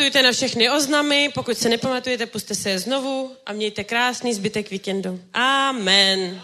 pamatujte na všechny oznamy, pokud se nepamatujete, puste se je znovu a mějte krásný zbytek víkendu. Amen.